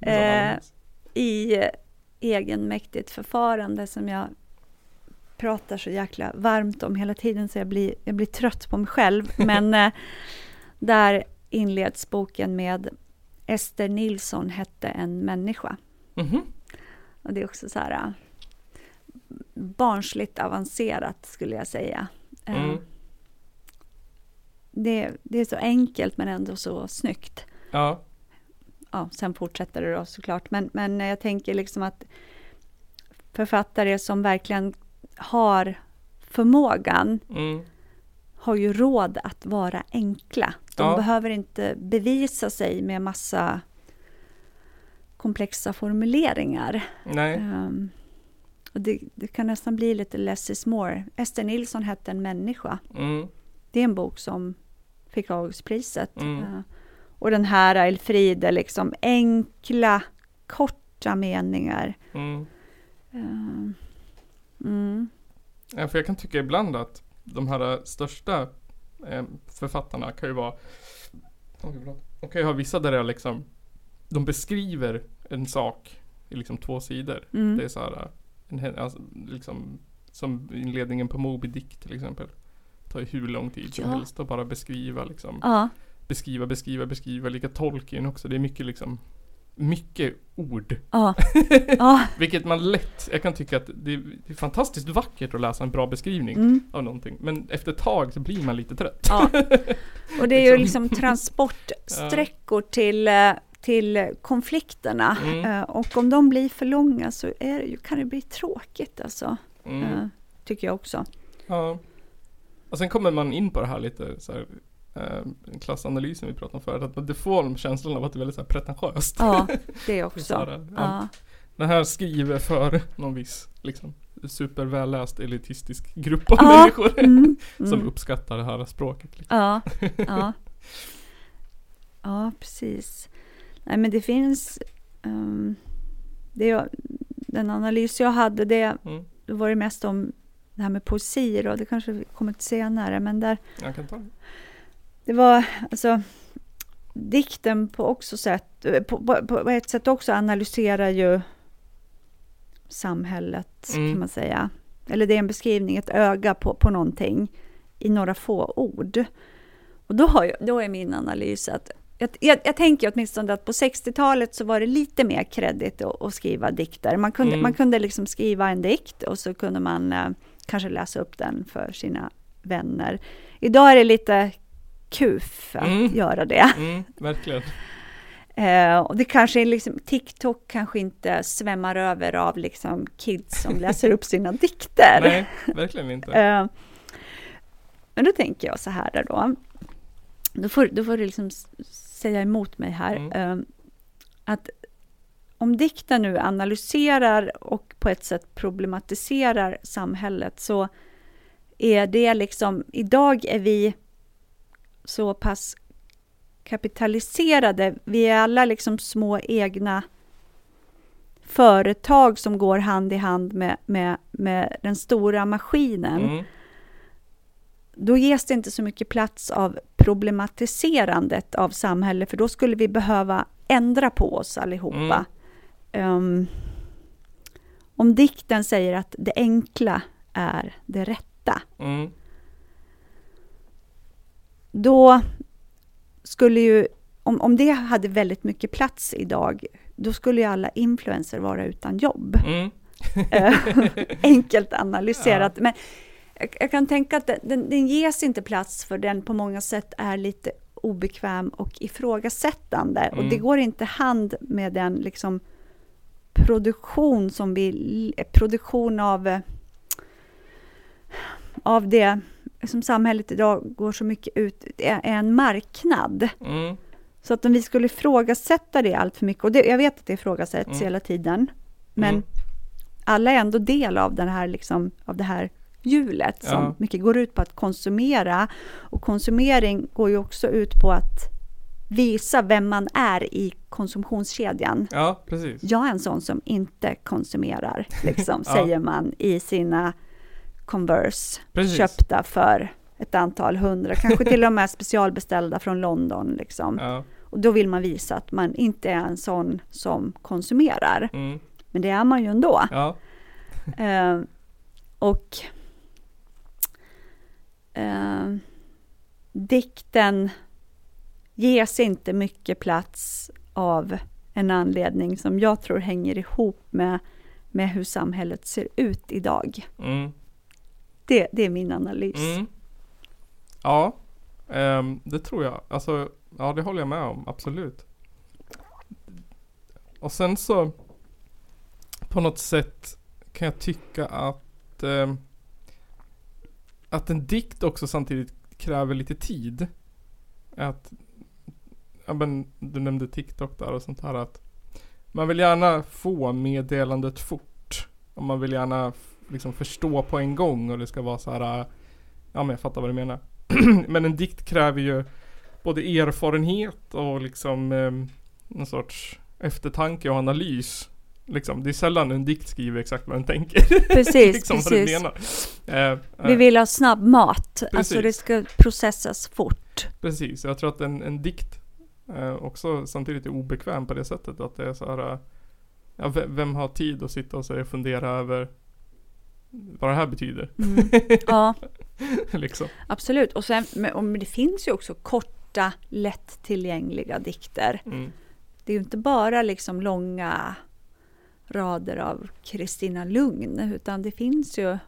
eh, I eh, egenmäktigt förfarande som jag pratar så jäkla varmt om hela tiden så jag blir, jag blir trött på mig själv. Men eh, där inleds boken med Ester Nilsson hette en människa. Mm -hmm. Och det är också så här eh, barnsligt avancerat skulle jag säga. Eh, mm det, det är så enkelt men ändå så snyggt. Ja. Ja, sen fortsätter det då såklart. Men, men jag tänker liksom att författare som verkligen har förmågan mm. har ju råd att vara enkla. De ja. behöver inte bevisa sig med massa komplexa formuleringar. Um, och det, det, kan nästan bli lite less is more. Ester Nilsson hette En människa. Mm. Det är en bok som fick Augustpriset. Mm. Uh, och den här Elfride, liksom enkla, korta meningar. Mm. Uh, mm. Ja, för jag kan tycka ibland att de här största eh, författarna kan ju vara De kan ju ha vissa där det liksom De beskriver en sak i liksom två sidor. Mm. Det är så här en, alltså, liksom, Som inledningen på Moby Dick till exempel. Det tar ju hur lång tid som ja. helst att bara beskriva liksom. Ja. Beskriva, beskriva, beskriva. Lika Tolkien också. Det är mycket liksom mycket ord. Ja. ja. Vilket man lätt, jag kan tycka att det är, det är fantastiskt vackert att läsa en bra beskrivning mm. av någonting. Men efter ett tag så blir man lite trött. Ja. Och det är ju liksom, liksom transportsträckor till, eh, till konflikterna. Mm. Eh, och om de blir för långa så är, kan det bli tråkigt alltså. Mm. Eh, tycker jag också. Ja. Och sen kommer man in på det här lite så här, eh, klassanalysen vi pratade om förut, att det får känslan av att det är väldigt så här pretentiöst. Ja, det också. här, ja. Den här skriver för någon viss, liksom, supervälläst elitistisk grupp av ja. människor mm, som mm. uppskattar det här språket. Liksom. Ja, ja. ja, precis. Nej, men det finns um, det jag, den analys jag hade, det, mm. var det mest om det här med poesi och det kanske vi kommer till senare, men där jag kan ta det det var alltså dikten på också sätt, på, på, på ett sätt också analyserar ju samhället mm. kan man säga. Eller det är en beskrivning, ett öga på, på någonting i några få ord. Och då, har jag, då är min analys att jag, jag, jag tänker åtminstone att på 60-talet så var det lite mer kredit att, att skriva dikter. Man kunde, mm. man kunde liksom skriva en dikt och så kunde man eh, kanske läsa upp den för sina vänner. Idag är det lite kuf att mm. göra det. Mm, verkligen. Eh, och det kanske är liksom, TikTok kanske inte svämmar över av liksom kids som läser upp sina dikter. Nej, verkligen inte. Eh, men då tänker jag så här då. Då får, då får du liksom säga emot mig här. Mm. Eh, att om dikten nu analyserar och på ett sätt problematiserar samhället så är det liksom, idag är vi så pass kapitaliserade. Vi är alla liksom små egna företag som går hand i hand med, med, med den stora maskinen. Mm. Då ges det inte så mycket plats av problematiserandet av samhället, för då skulle vi behöva ändra på oss allihopa. Mm. Um, om dikten säger att det enkla är det rätta, mm då skulle ju, om, om det hade väldigt mycket plats idag, då skulle ju alla influencers vara utan jobb. Mm. Eh, enkelt analyserat. Ja. Men jag, jag, kan tänka att den, den ges inte plats för den på många sätt är lite obekväm och ifrågasättande. Mm. Och det mm. går inte hand med den liksom produktion som vi, produktion av, av det som samhället idag går så mycket ut, är en marknad. Mm. Så att om vi skulle ifrågasätta det allt för mycket, och det, jag vet att det ifrågasätts mm. hela tiden, men mm. alla är ändå del av, den här, liksom, av det här hjulet som ja. mycket går ut på att konsumera. Och konsumering går ju också ut på att visa vem man är i konsumtionskedjan. Ja, precis. Jag är en sån som inte konsumerar, liksom, ja. säger man i sina Converse Precis. köpta för ett antal hundra, kanske till och med specialbeställda från London. Liksom. Ja. Och då vill man visa att man inte är en sån som konsumerar. Mm. Men det är man ju ändå. Ja. eh, och eh, dikten ges inte mycket plats av en anledning som jag tror hänger ihop med, med hur samhället ser ut idag. Mm. Det, det är min analys. Mm. Ja, um, det tror jag. Alltså, ja det håller jag med om, absolut. Och sen så på något sätt kan jag tycka att um, att en dikt också samtidigt kräver lite tid. Att, ja men du nämnde TikTok där och sånt här att man vill gärna få meddelandet fort. Och man vill gärna liksom förstå på en gång och det ska vara så här. Ja men jag fattar vad du menar. men en dikt kräver ju både erfarenhet och liksom eh, någon sorts eftertanke och analys. Liksom, det är sällan en dikt skriver exakt vad den tänker. Precis, liksom precis. Eh, eh, Vi vill ha snabb mat, precis. alltså det ska processas fort. Precis, jag tror att en, en dikt eh, också samtidigt är obekväm på det sättet att det är så här eh, Ja, vem har tid att sitta och fundera över vad det här betyder? Mm. Ja, liksom. absolut. Och sen, men det finns ju också korta, lättillgängliga dikter. Mm. Det är ju inte bara liksom långa rader av Kristina Lugn, utan det finns ju,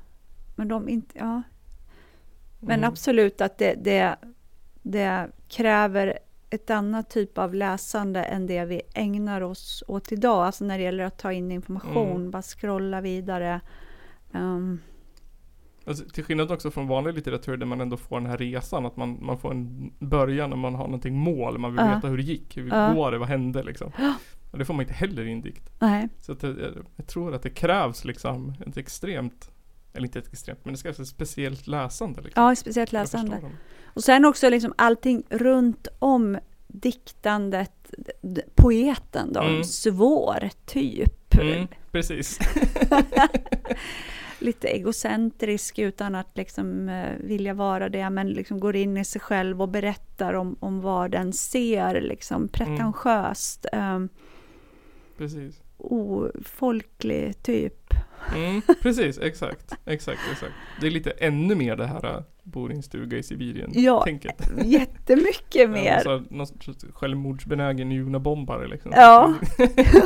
men de inte, ja. Men mm. absolut att det, det, det kräver ett annat typ av läsande än det vi ägnar oss åt idag. Alltså när det gäller att ta in information, mm. bara scrolla vidare. Um. Alltså, till skillnad också från vanlig litteratur där man ändå får den här resan, att man, man får en början och man har någonting mål, man vill uh. veta hur det gick, hur uh. går det, vad hände liksom. Och det får man inte heller i en dikt. Nej. Så att jag, jag, tror att det krävs liksom ett extremt, eller inte ett extremt, men det krävs ett speciellt läsande. Liksom, ja, speciellt läsande. Och sen också liksom allting runt om diktandet, poeten då, mm. svår typ. Mm, precis. Lite egocentrisk utan att liksom uh, vilja vara det, men liksom går in i sig själv och berättar om, om vad den ser, liksom pretentiöst. Mm. Um, precis. Ofolklig typ. Mm, precis, exakt, exakt, exakt. Det är lite ännu mer det här äh, bor i en stuga i Sibirien Ja, tänket. jättemycket mer. Ja, någon självmordsbenägen junabombare liksom. Ja.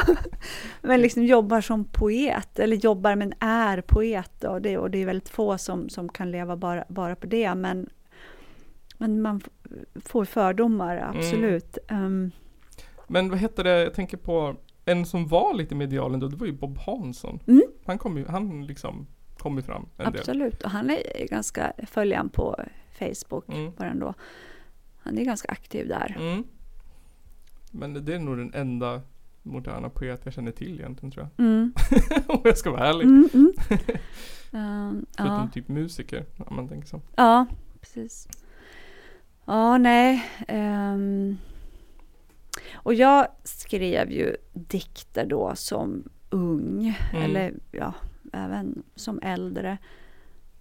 men liksom jobbar som poet, eller jobbar men är poet och det, och det är väldigt få som, som kan leva bara, bara på det, men, men man får fördomar, mm. absolut. Mm. Um, men vad heter det, jag tänker på en som var lite medial ändå, det var ju Bob Hansson. Mm. Han kom ju, han liksom kom ju fram en Absolut, del. och han är ganska, han på Facebook mm. bara ändå. Han är ganska aktiv där. Mm. Men det är nog den enda moderna poet jag känner till egentligen tror jag. Mm. Om jag ska vara ärlig. Mm, mm. um, Förutom ja. typ musiker, om man tänker så. Ja, precis. Ja, nej. Um, och jag skrev ju dikter då som ung, mm. eller ja, även som äldre.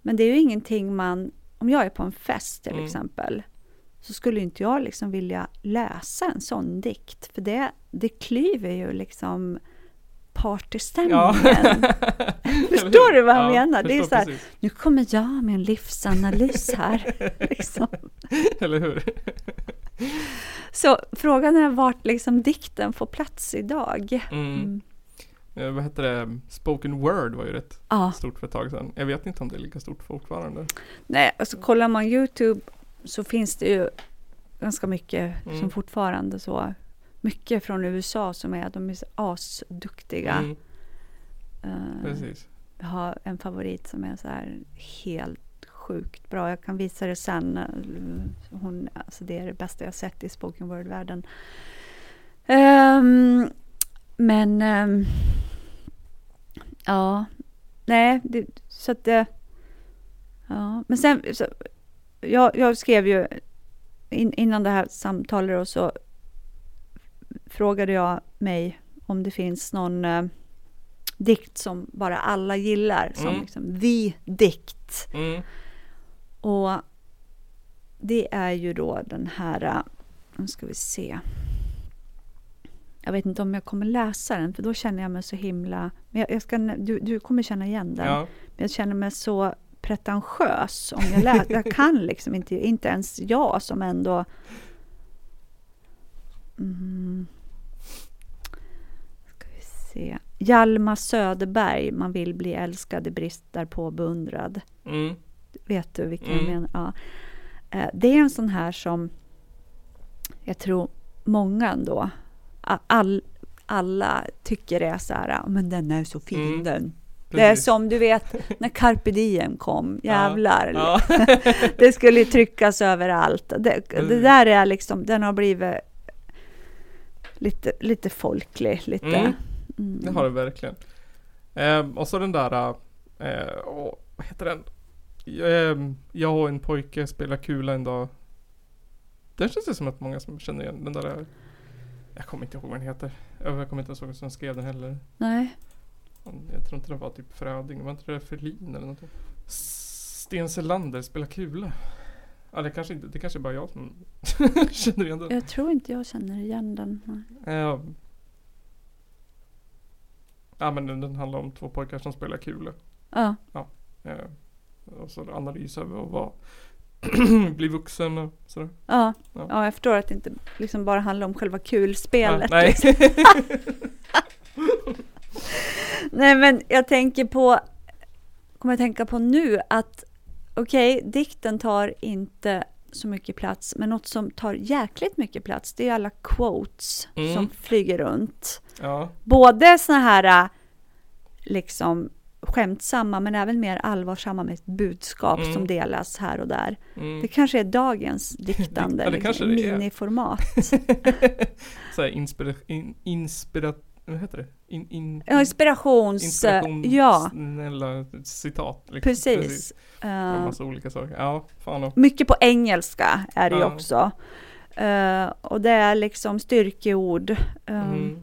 Men det är ju ingenting man, om jag är på en fest till mm. exempel, så skulle inte jag liksom vilja läsa en sån dikt, för det, det klyver ju liksom partystämningen. Ja. förstår du vad jag ja, menar? Det är så här, nu kommer jag med en livsanalys här. liksom. Eller hur? Så frågan är vart liksom dikten får plats idag. Mm. Eh, vad hette det? Spoken word var ju rätt ja. stort för ett tag sedan. Jag vet inte om det är lika stort fortfarande. Nej, alltså kollar man Youtube så finns det ju ganska mycket mm. som fortfarande så mycket från USA som är, de är asduktiga. Mm. Uh, Precis. Jag har en favorit som är så här helt sjukt bra. Jag kan visa det sen. Hon, alltså det är det bästa jag sett i spoken word-världen. Um, men um, ja, nej, det, så att det... Ja, men sen, så, jag, jag skrev ju in, innan det här samtalet och så frågade jag mig om det finns någon uh, dikt som bara alla gillar, som mm. liksom vi dikt. Mm. Och det är ju då den här, nu ska vi se. Jag vet inte om jag kommer läsa den, för då känner jag mig så himla... Men jag, jag ska, du, du kommer känna igen den. Ja. Men jag känner mig så pretentiös om jag läser. jag kan liksom inte, inte ens jag som ändå... Mm. Ska vi se. Hjalmar Söderberg, Man vill bli älskad i brist därpå beundrad. Mm. Vet du vilken mm. jag menar? Ja. Eh, det är en sån här som jag tror många ändå, all, alla tycker är så här, men den är så fin mm. den. Det är som du vet när carpe diem kom, jävlar. Ja. Ja. det skulle tryckas överallt. Det, det, där är liksom, den har blivit lite, lite folklig. Lite. Mm. Mm. Det har det verkligen. Eh, och så den där, eh, åh, vad heter den? Eh, jag och en pojke spelar kula en dag. Den känns det som att många som känner igen den där. Jag kommer inte ihåg vad den heter. Jag kommer inte ens ihåg vem som skrev den heller. Nej. Jag tror inte det var typ Fröding. Var inte det Ferlin eller någonting? Sten Selander spelar kula. Ja, det kanske inte, det kanske är bara jag som känner igen den. Jag tror inte jag känner igen den. Ja. Ja men den, den handlar om två pojkar som spelar kula. Ja. Ja. Eh, och så analys över vara bli vuxen och sådär. Ja. ja. ja, jag förstår att det inte liksom bara handlar om själva kulspelet. Ja, nej. Liksom. nej men jag tänker på, kommer jag tänka på nu att okej, okay, dikten tar inte så mycket plats, men något som tar jäkligt mycket plats, det är alla quotes mm. som flyger runt. Ja. Både såna här liksom skämtsamma, men även mer allvarsamma med ett budskap mm. som delas här och där. Mm. Det kanske är dagens diktande, ja, liksom, miniformat. så här inspira, in, inspira, vad heter det? In, in, ja, inspirations... Inspirationsnälla ja. citat. Liksom. Precis. Precis. Uh, massa olika saker. Ja, fan och. Mycket på engelska är det ju uh. också. Uh, och det är liksom styrkeord. Um, mm.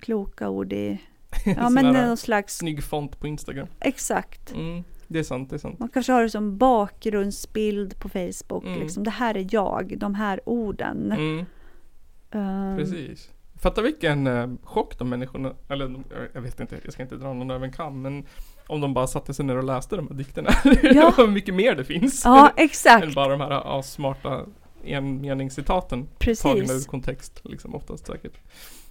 Kloka ord i... Ja men någon slags... Snygg font på Instagram. Exakt. Mm. Det är sant, det är sant. Man kanske har det som bakgrundsbild på Facebook. Mm. Liksom, det här är jag, de här orden. Mm. Um, Precis. Fatta vilken eh, chock de människorna, eller jag vet inte, jag ska inte dra någon över en kam, men om de bara satte sig ner och läste de här dikterna. Ja. Hur mycket mer det finns. Ja, exakt. än bara de här ja, smarta enmeningscitaten. Precis. Tagna ur kontext, liksom oftast säkert.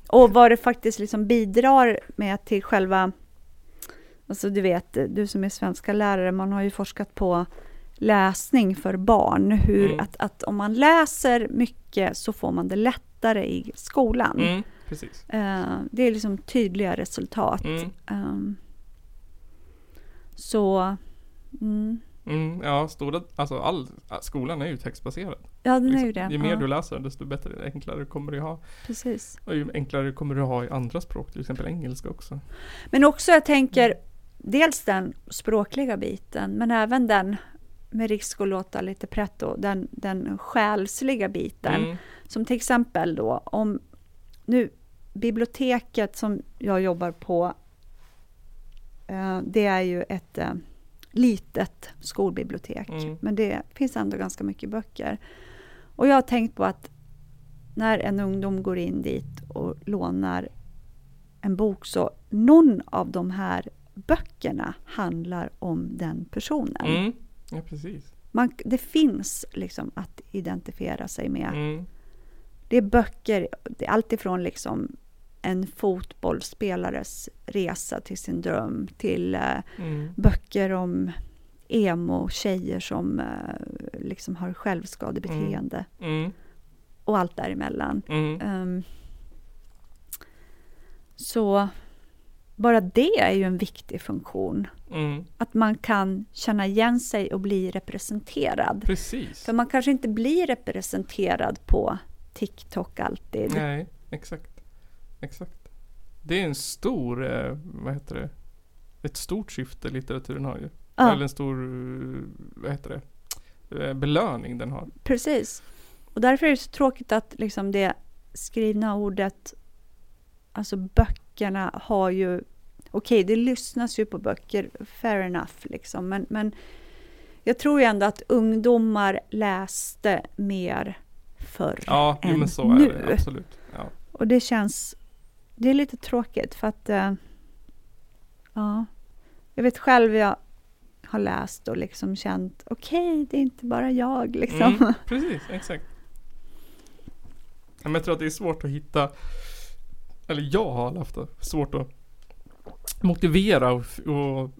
Och vad det faktiskt liksom bidrar med till själva, alltså du vet, du som är svenska lärare, man har ju forskat på läsning för barn. Hur mm. att, att om man läser mycket så får man det lättare i skolan. Mm, precis. Uh, det är liksom tydliga resultat. Mm. Um, så... Mm. Mm, ja, stora, alltså all, skolan är ju textbaserad. Ja, den liksom. är ju det. Ju mer ja. du läser, desto bättre, enklare kommer du ha. Precis. Och ju enklare kommer du ha i andra språk, till exempel engelska också. Men också, jag tänker, dels den språkliga biten, men även den med risk att låta lite pretto, den, den själsliga biten. Mm. Som till exempel då om nu biblioteket som jag jobbar på, eh, det är ju ett eh, litet skolbibliotek, mm. men det finns ändå ganska mycket böcker. Och jag har tänkt på att när en ungdom går in dit och lånar en bok, så någon av de här böckerna handlar om den personen. Mm. Ja, precis. Man, det finns liksom att identifiera sig med. Mm. Det är böcker, det är alltifrån liksom en fotbollsspelares resa till sin dröm till uh, mm. böcker om emo-tjejer som uh, liksom har självskadebeteende. Mm. Mm. Och allt däremellan. Um, så bara det är ju en viktig funktion. Mm. Att man kan känna igen sig och bli representerad. Precis. För man kanske inte blir representerad på TikTok alltid. Nej, exakt. Exakt. Det är en stor, eh, vad heter det, ett stort syfte litteraturen har ju. Ja. Eller en stor, vad heter det, eh, belöning den har. Precis. Och därför är det så tråkigt att liksom det skrivna ordet, alltså böckerna har ju, okej okay, det lyssnas ju på böcker, fair enough liksom, men, men jag tror ju ändå att ungdomar läste mer förr ja, än men så nu. Är det, absolut. Ja. Och det känns, det är lite tråkigt för att, uh, ja, jag vet själv jag har läst och liksom känt, okej, okay, det är inte bara jag liksom. Mm, precis, exakt. Men jag tror att det är svårt att hitta, eller jag har haft svårt att motivera och, och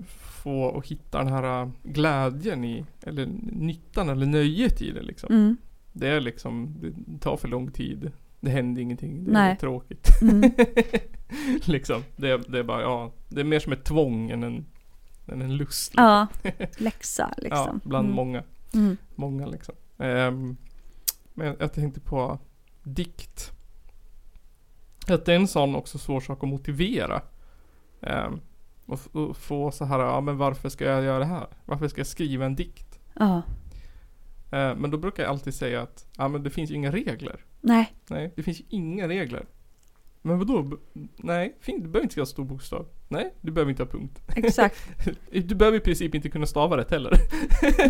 få och hitta den här äh, glädjen i, eller nyttan eller nöjet i det liksom. Mm. Det är liksom, det tar för lång tid. Det händer ingenting. Det Nej. är tråkigt. Mm. liksom. Det, det är bara, ja. Det är mer som ett tvång än en, än en lust. Liksom. Ja, läxa liksom. Ja, bland mm. många. Mm. Många liksom. Um, men jag tänkte på dikt. Att det är en sån också svår sak att motivera. Um, och, och, få så här, ja men varför ska jag göra det här? Varför ska jag skriva en dikt? Ja. Uh, men då brukar jag alltid säga att, ja men det finns ju inga regler. Nej. Nej, det finns ju inga regler. Men vadå? Nej, fint. Du behöver inte skriva stor bokstav. Nej, du behöver inte ha punkt. Exakt. du behöver i princip inte kunna stava rätt heller.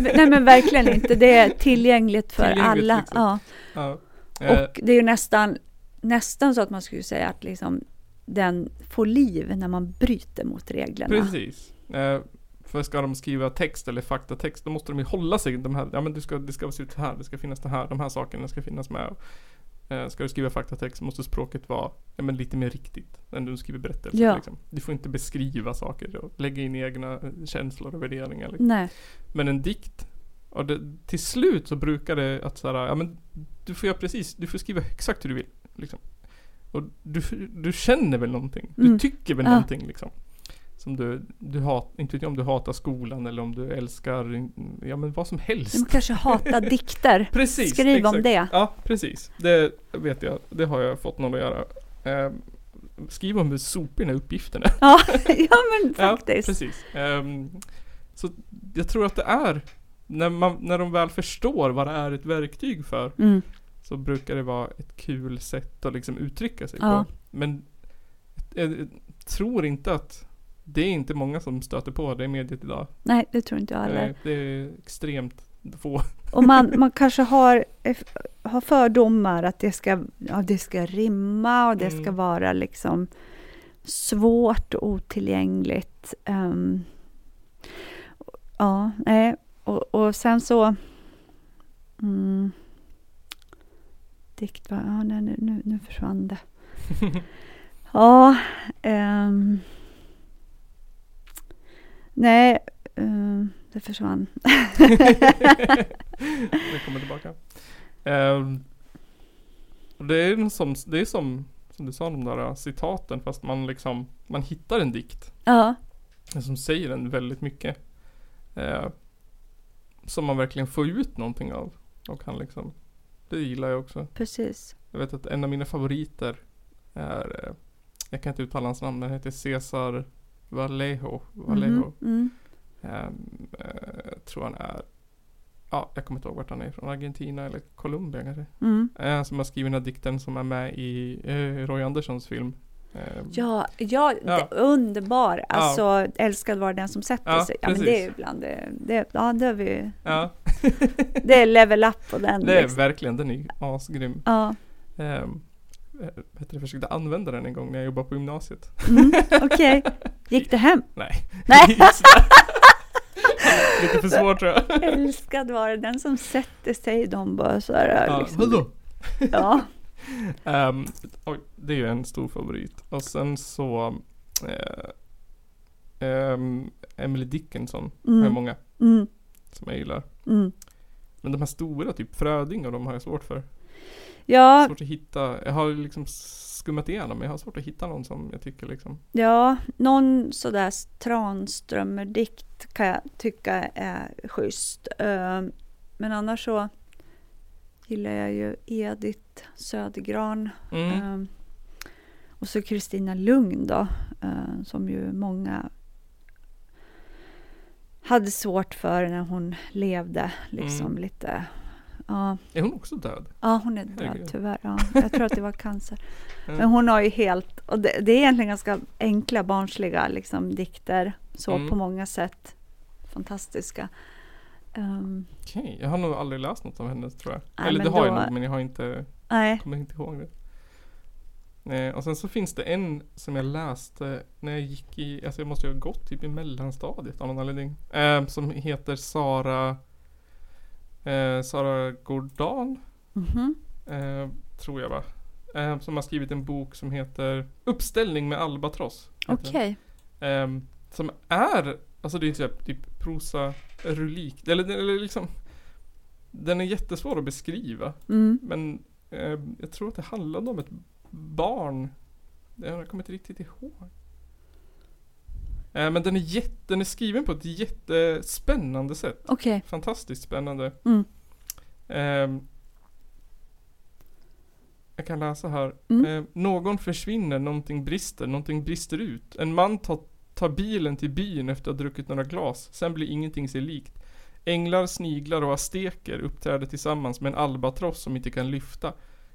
Nej men verkligen inte. Det är tillgängligt för tillgängligt, alla. Liksom. Ja. ja. Eh. Och det är ju nästan, nästan så att man skulle säga att liksom den får liv när man bryter mot reglerna. Precis. Eh, för ska de skriva text eller faktatext då måste de ju hålla sig de här, ja men det ska, det ska se ut här, det ska finnas det här, de här sakerna ska finnas med. Eh, ska du skriva faktatext måste språket vara ja, men lite mer riktigt än du skriver berättelse. Ja. Liksom. Du får inte beskriva saker och lägga in egna eh, känslor och värderingar. Liksom. Men en dikt, och det, till slut så brukar det att såhär, ja men du får göra precis, du får skriva exakt hur du vill. Liksom. Och du, du känner väl någonting? Du mm. tycker väl ja. någonting liksom? Som du, du hat, inte vet jag om du hatar skolan eller om du älskar, ja men vad som helst. Du kanske hatar dikter. precis. Skriv exakt. om det. Ja, precis. Det vet jag, det har jag fått någon att göra. Eh, skriv om hur soporna uppgifterna. ja, ja men faktiskt. Ja, precis. Eh, så jag tror att det är, när, man, när de väl förstår vad det är ett verktyg för, mm. så brukar det vara ett kul sätt att liksom uttrycka sig ja. på. Men jag, jag tror inte att det är inte många som stöter på det mediet idag. Nej, det tror inte jag heller. Det är extremt få. Och man, man kanske har, har fördomar att det ska, ja, det ska rimma och det mm. ska vara liksom svårt och otillgängligt. Um, ja, nej. Och, och sen så... Mm, dikt, ja, nej, nu, nu, nu försvann det. ja. Um, Nej, uh, det försvann. det kommer tillbaka. Uh, det är som, det är som, som du sa de där citaten fast man liksom, man hittar en dikt. Ja. Som säger en väldigt mycket. Uh, som man verkligen får ut någonting av. Och kan liksom, det gillar jag också. Precis. Jag vet att en av mina favoriter är, eh, jag kan inte uttala hans namn, den heter Cesar Vallejo. Vallejo. Mm, mm. Um, uh, tror han är Ja, jag kommer inte ihåg vart han är från. Argentina eller Colombia kanske. Mm. Uh, som har skrivit den här dikten som är med i uh, Roy Anderssons film. Um, ja, ja, ja. underbar. Alltså, ja. älskad var den som sätter ja, sig. Ja, men det är ibland det, det, ja, det har vi. Ja. det är level up på den. Det är liksom. verkligen, den är asgrym. Ja. Um, det, försökte använda den en gång när jag jobbade på gymnasiet. Mm, Okej. Okay. Gick det hem? Nej. Nej. Lite för svårt tror jag. Älskad var det den som sätter sig de bara så här. Ja, liksom. Ja. um, oj, det är ju en stor favorit. Och sen så uh, um, Emily Dickinson mm. har jag många. Mm. Som jag gillar. Mm. Men de här stora, typ Fröding och de har jag svårt för. Ja. Svårt att hitta. Jag har liksom skummat igenom men jag har svårt att hitta någon som jag tycker liksom. Ja, någon sådär Tranströmer-dikt kan jag tycka är schysst. Ehm, men annars så gillar jag ju Edith Södergran. Mm. Ehm, och så Kristina Lugn då, ehm, som ju många hade svårt för när hon levde. Liksom mm. lite Ja. Är hon också död? Ja, hon är död tyvärr. Ja. Jag tror att det var cancer. Men hon har ju helt, och det, det är egentligen ganska enkla barnsliga liksom, dikter, så mm. på många sätt fantastiska. Um, Okej, okay. jag har nog aldrig läst något av hennes tror jag. Nej, Eller det har då, jag nog men jag har inte, nej. kommer inte ihåg det. Nej, och sen så finns det en som jag läste när jag gick i, alltså jag måste ju ha gått typ i mellanstadiet av någon anledning. Eh, som heter Sara Eh, Sara Gordan. Mm -hmm. eh, tror jag va. Eh, som har skrivit en bok som heter Uppställning med albatross. Okej. Okay. Eh, som är, alltså det är typ, typ prosa rulik. Eller, eller liksom. Den är jättesvår att beskriva. Mm. Men eh, jag tror att det handlade om ett barn. Jag kommer inte riktigt ihåg. Eh, men den är, jätte, den är skriven på ett jättespännande sätt. jag kan läsa här. Mm. Eh, någon försvinner, någonting brister, någonting brister ut. En man tar, tar bilen till byn efter att ha druckit några glas. Sen blir ingenting sig likt. Änglar, sniglar och azteker uppträder tillsammans med en albatross som inte kan lyfta.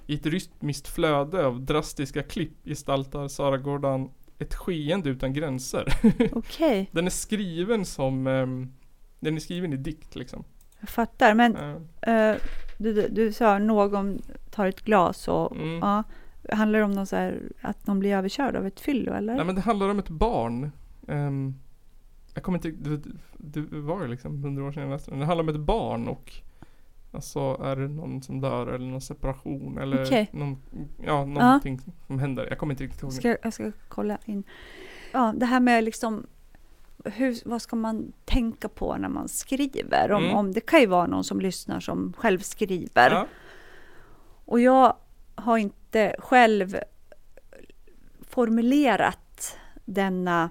I ett rytmiskt flöde av drastiska klipp gestaltar Sara Gordon ett skeende utan gränser. Okej. Den är skriven som, um, den är skriven i dikt liksom. Jag fattar, men uh, du, du, du, sa någon tar ett glas och mm. ja, handlar det om någon så här, att någon blir överkörd av ett fyllo eller? Nej men det handlar om ett barn. Um, jag kommer inte det, det var ju liksom hundra år sedan jag läste den. Det handlar om ett barn och Alltså är det någon som dör eller någon separation eller okay. någon, ja, någonting ja. som händer. Jag kommer inte riktigt ihåg. Ska, jag ska kolla in. Ja, det här med liksom hur, vad ska man tänka på när man skriver? Om, mm. om det kan ju vara någon som lyssnar som själv skriver. Ja. Och jag har inte själv formulerat denna,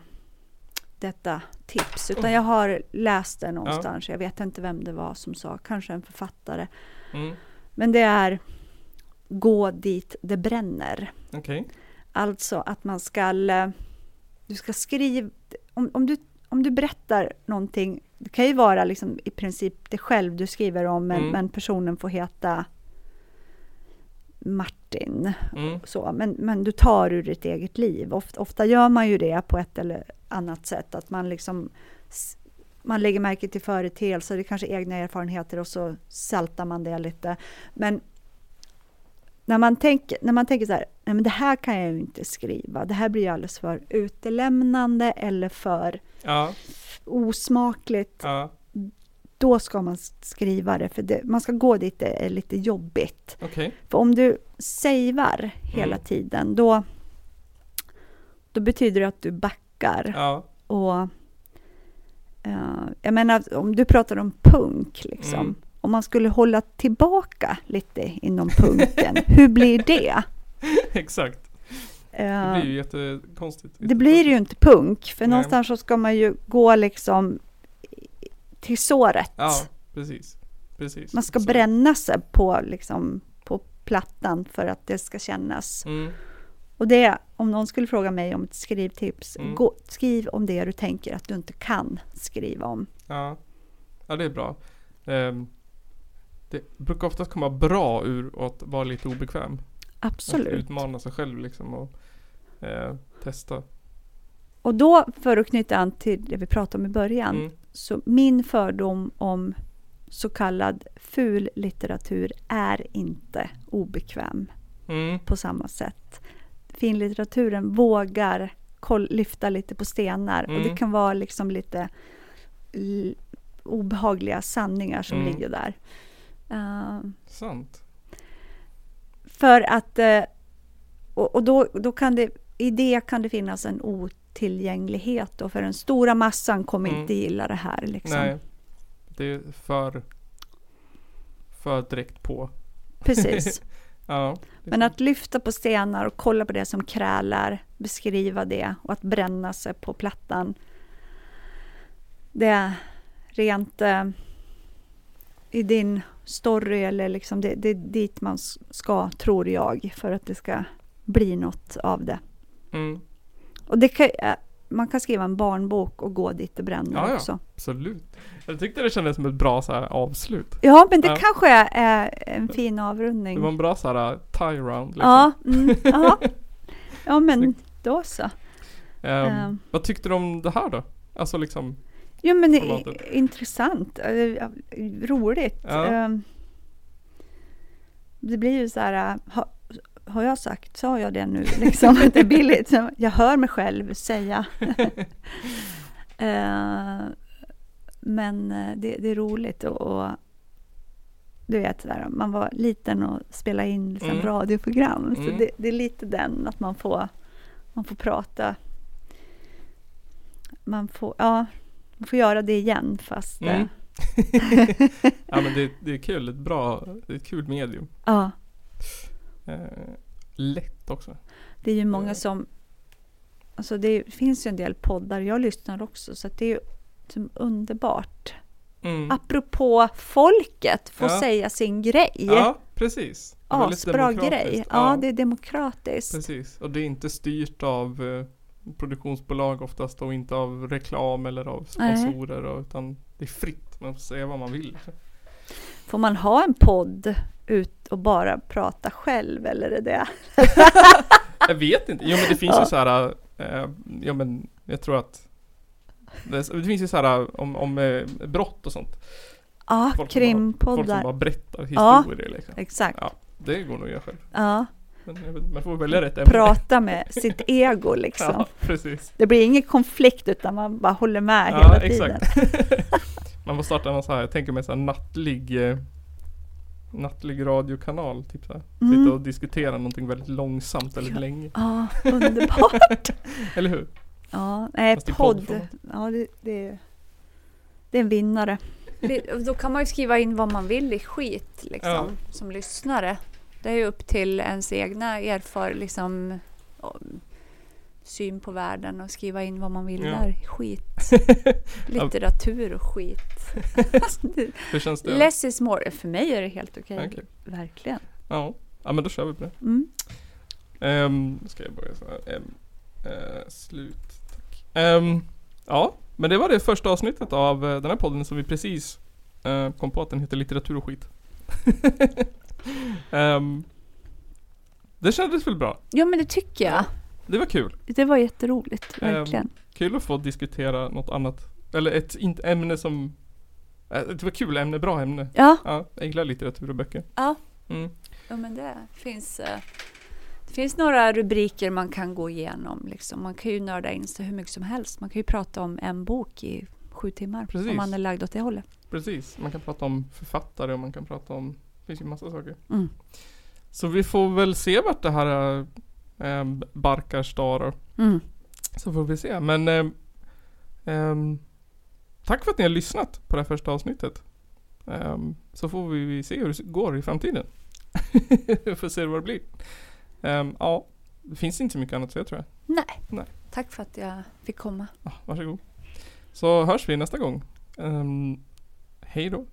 detta tips, utan jag har läst det någonstans. Ja. Jag vet inte vem det var som sa, kanske en författare. Mm. Men det är gå dit det bränner. Okay. Alltså att man ska, du ska skriva, om, om, du, om du berättar någonting, det kan ju vara liksom i princip det själv du skriver om, men, mm. men personen får heta Martin. Mm. Så, men, men du tar ur ditt eget liv. Ofta, ofta gör man ju det på ett eller annat sätt. Att man liksom man lägger märke till företeelser, det kanske egna erfarenheter och så saltar man det lite. Men när man tänker, när man tänker så här, nej men det här kan jag ju inte skriva, det här blir alldeles för utelämnande eller för ja. osmakligt. Ja då ska man skriva det, för det, man ska gå dit det är lite jobbigt. Okay. För om du savear hela mm. tiden, då, då betyder det att du backar. Ja. Och uh, Jag menar, om du pratar om punk, liksom. Mm. Om man skulle hålla tillbaka lite inom punken, hur blir det? Exakt. Det blir ju jättekonstigt. Det blir ju inte punk, för Nej. någonstans så ska man ju gå liksom till såret. Ja, precis. precis. Man ska så. bränna sig på, liksom, på plattan för att det ska kännas. Mm. Och det, om någon skulle fråga mig om ett skrivtips, mm. gå, skriv om det du tänker att du inte kan skriva om. Ja, ja det är bra. Um, det brukar oftast komma bra ur att vara lite obekväm. Absolut. Att utmana sig själv liksom och eh, testa. Och då, för att knyta an till det vi pratade om i början, mm. Så min fördom om så kallad ful litteratur är inte obekväm mm. på samma sätt. Finlitteraturen vågar lyfta lite på stenar mm. och det mm. kan vara liksom lite obehagliga sanningar som mm. ligger där. Uh, Sant. För att, uh, och, och, då, då kan det, i det kan det finnas en ot tillgänglighet och för den stora massan kommer mm. inte gilla det här. Liksom. Nej, det är för, för direkt på. Precis. ja, Men att lyfta på stenar och kolla på det som krälar, beskriva det och att bränna sig på plattan. Det är rent eh, i din story eller liksom det, det är dit man ska, tror jag, för att det ska bli något av det. Mm. Och det kan, man kan skriva en barnbok och gå dit det bränner ja, också. Ja, absolut. Jag tyckte det kändes som ett bra så här avslut. Ja, men det ja. kanske är en fin avrundning. Det var en bra så här tie round. Liksom. Ja, mm, ja, men då så. Um, um. Vad tyckte du om det här då? Alltså liksom. Jo, men det intressant, uh, roligt. Ja. Um, det blir ju så här, ha, har jag sagt, sa jag det nu liksom? det är billigt. Jag hör mig själv säga. uh, men eh, det, det, är roligt och, och du vet, där, man var liten och spelade in liksom mm. radioprogram. Mm. Så det, det, är lite den, att man får, man får prata. Man får, ja, man får göra det igen fast... Mm. Eh, ja men det, det är kul, ett bra, ett kul medium. Ja. Eh, lätt också. Det är ju många eh. som... Alltså det finns ju en del poddar, jag lyssnar också, så det är ju liksom underbart. Mm. Apropå folket, få ja. säga sin grej. Ja, Precis. Asbra grej. Ja, ja, det är demokratiskt. Precis. Och det är inte styrt av eh, produktionsbolag oftast och inte av reklam eller av sponsorer. Och, utan det är fritt. Man får säga vad man vill. Får man ha en podd ut och bara prata själv eller är det? jag vet inte. Jo men det finns ja. ju så här. Eh, ja men jag tror att det, det finns ju så här om, om eh, brott och sånt. Ja, krimpoddar. Folk som bara berättar historier. Ja, liksom. exakt. Ja, det går nog att göra själv. Ja. Men man får välja rätt ämne. Prata med sitt ego liksom. Ja, precis. Det blir ingen konflikt utan man bara håller med ja, hela tiden. man får starta någon så här, jag tänker mig så här nattlig eh, nattlig radiokanal. Typ så. Mm. Sitta och diskutera någonting väldigt långsamt väldigt ja. länge. Ja, underbart. Eller hur? Ja, nej, podd. Ja, det, det, det är en vinnare. Det, då kan man ju skriva in vad man vill i skit liksom, ja. som lyssnare. Det är ju upp till ens egna erfar liksom, syn på världen och skriva in vad man vill ja. där. Skit. Litteratur och skit. Hur känns det? Less is more. För mig är det helt okej. Okay. Okay. Verkligen. Ja. ja, men då kör vi på det. Mm. Um, ska jag börja så här. Um, uh, slut. Um, ja, men det var det första avsnittet av uh, den här podden som vi precis uh, kom på att den heter Litteratur och skit. um, det kändes väl bra? Ja men det tycker jag. Det var kul. Det var jätteroligt, verkligen. Um, kul att få diskutera något annat. Eller ett ämne som äh, Det var kul ämne, bra ämne. Ja. ja jag gillar litteratur och böcker. Ja. Mm. Ja men det finns uh, Det finns några rubriker man kan gå igenom liksom. Man kan ju nörda in sig hur mycket som helst. Man kan ju prata om en bok i sju timmar. Precis. Om man är lagd åt det hållet. Precis. Man kan prata om författare och man kan prata om Det finns ju massa saker. Mm. Så vi får väl se vart det här eh, barkar starar. Mm. Så får vi se. Men eh, eh, tack för att ni har lyssnat på det här första avsnittet. Ehm, så får vi se hur det går i framtiden. vi får se vad det blir. Ehm, ja, det finns inte mycket annat att säga tror jag. Nej. Nej. Tack för att jag fick komma. Ja, varsågod. Så hörs vi nästa gång. Um, hej då.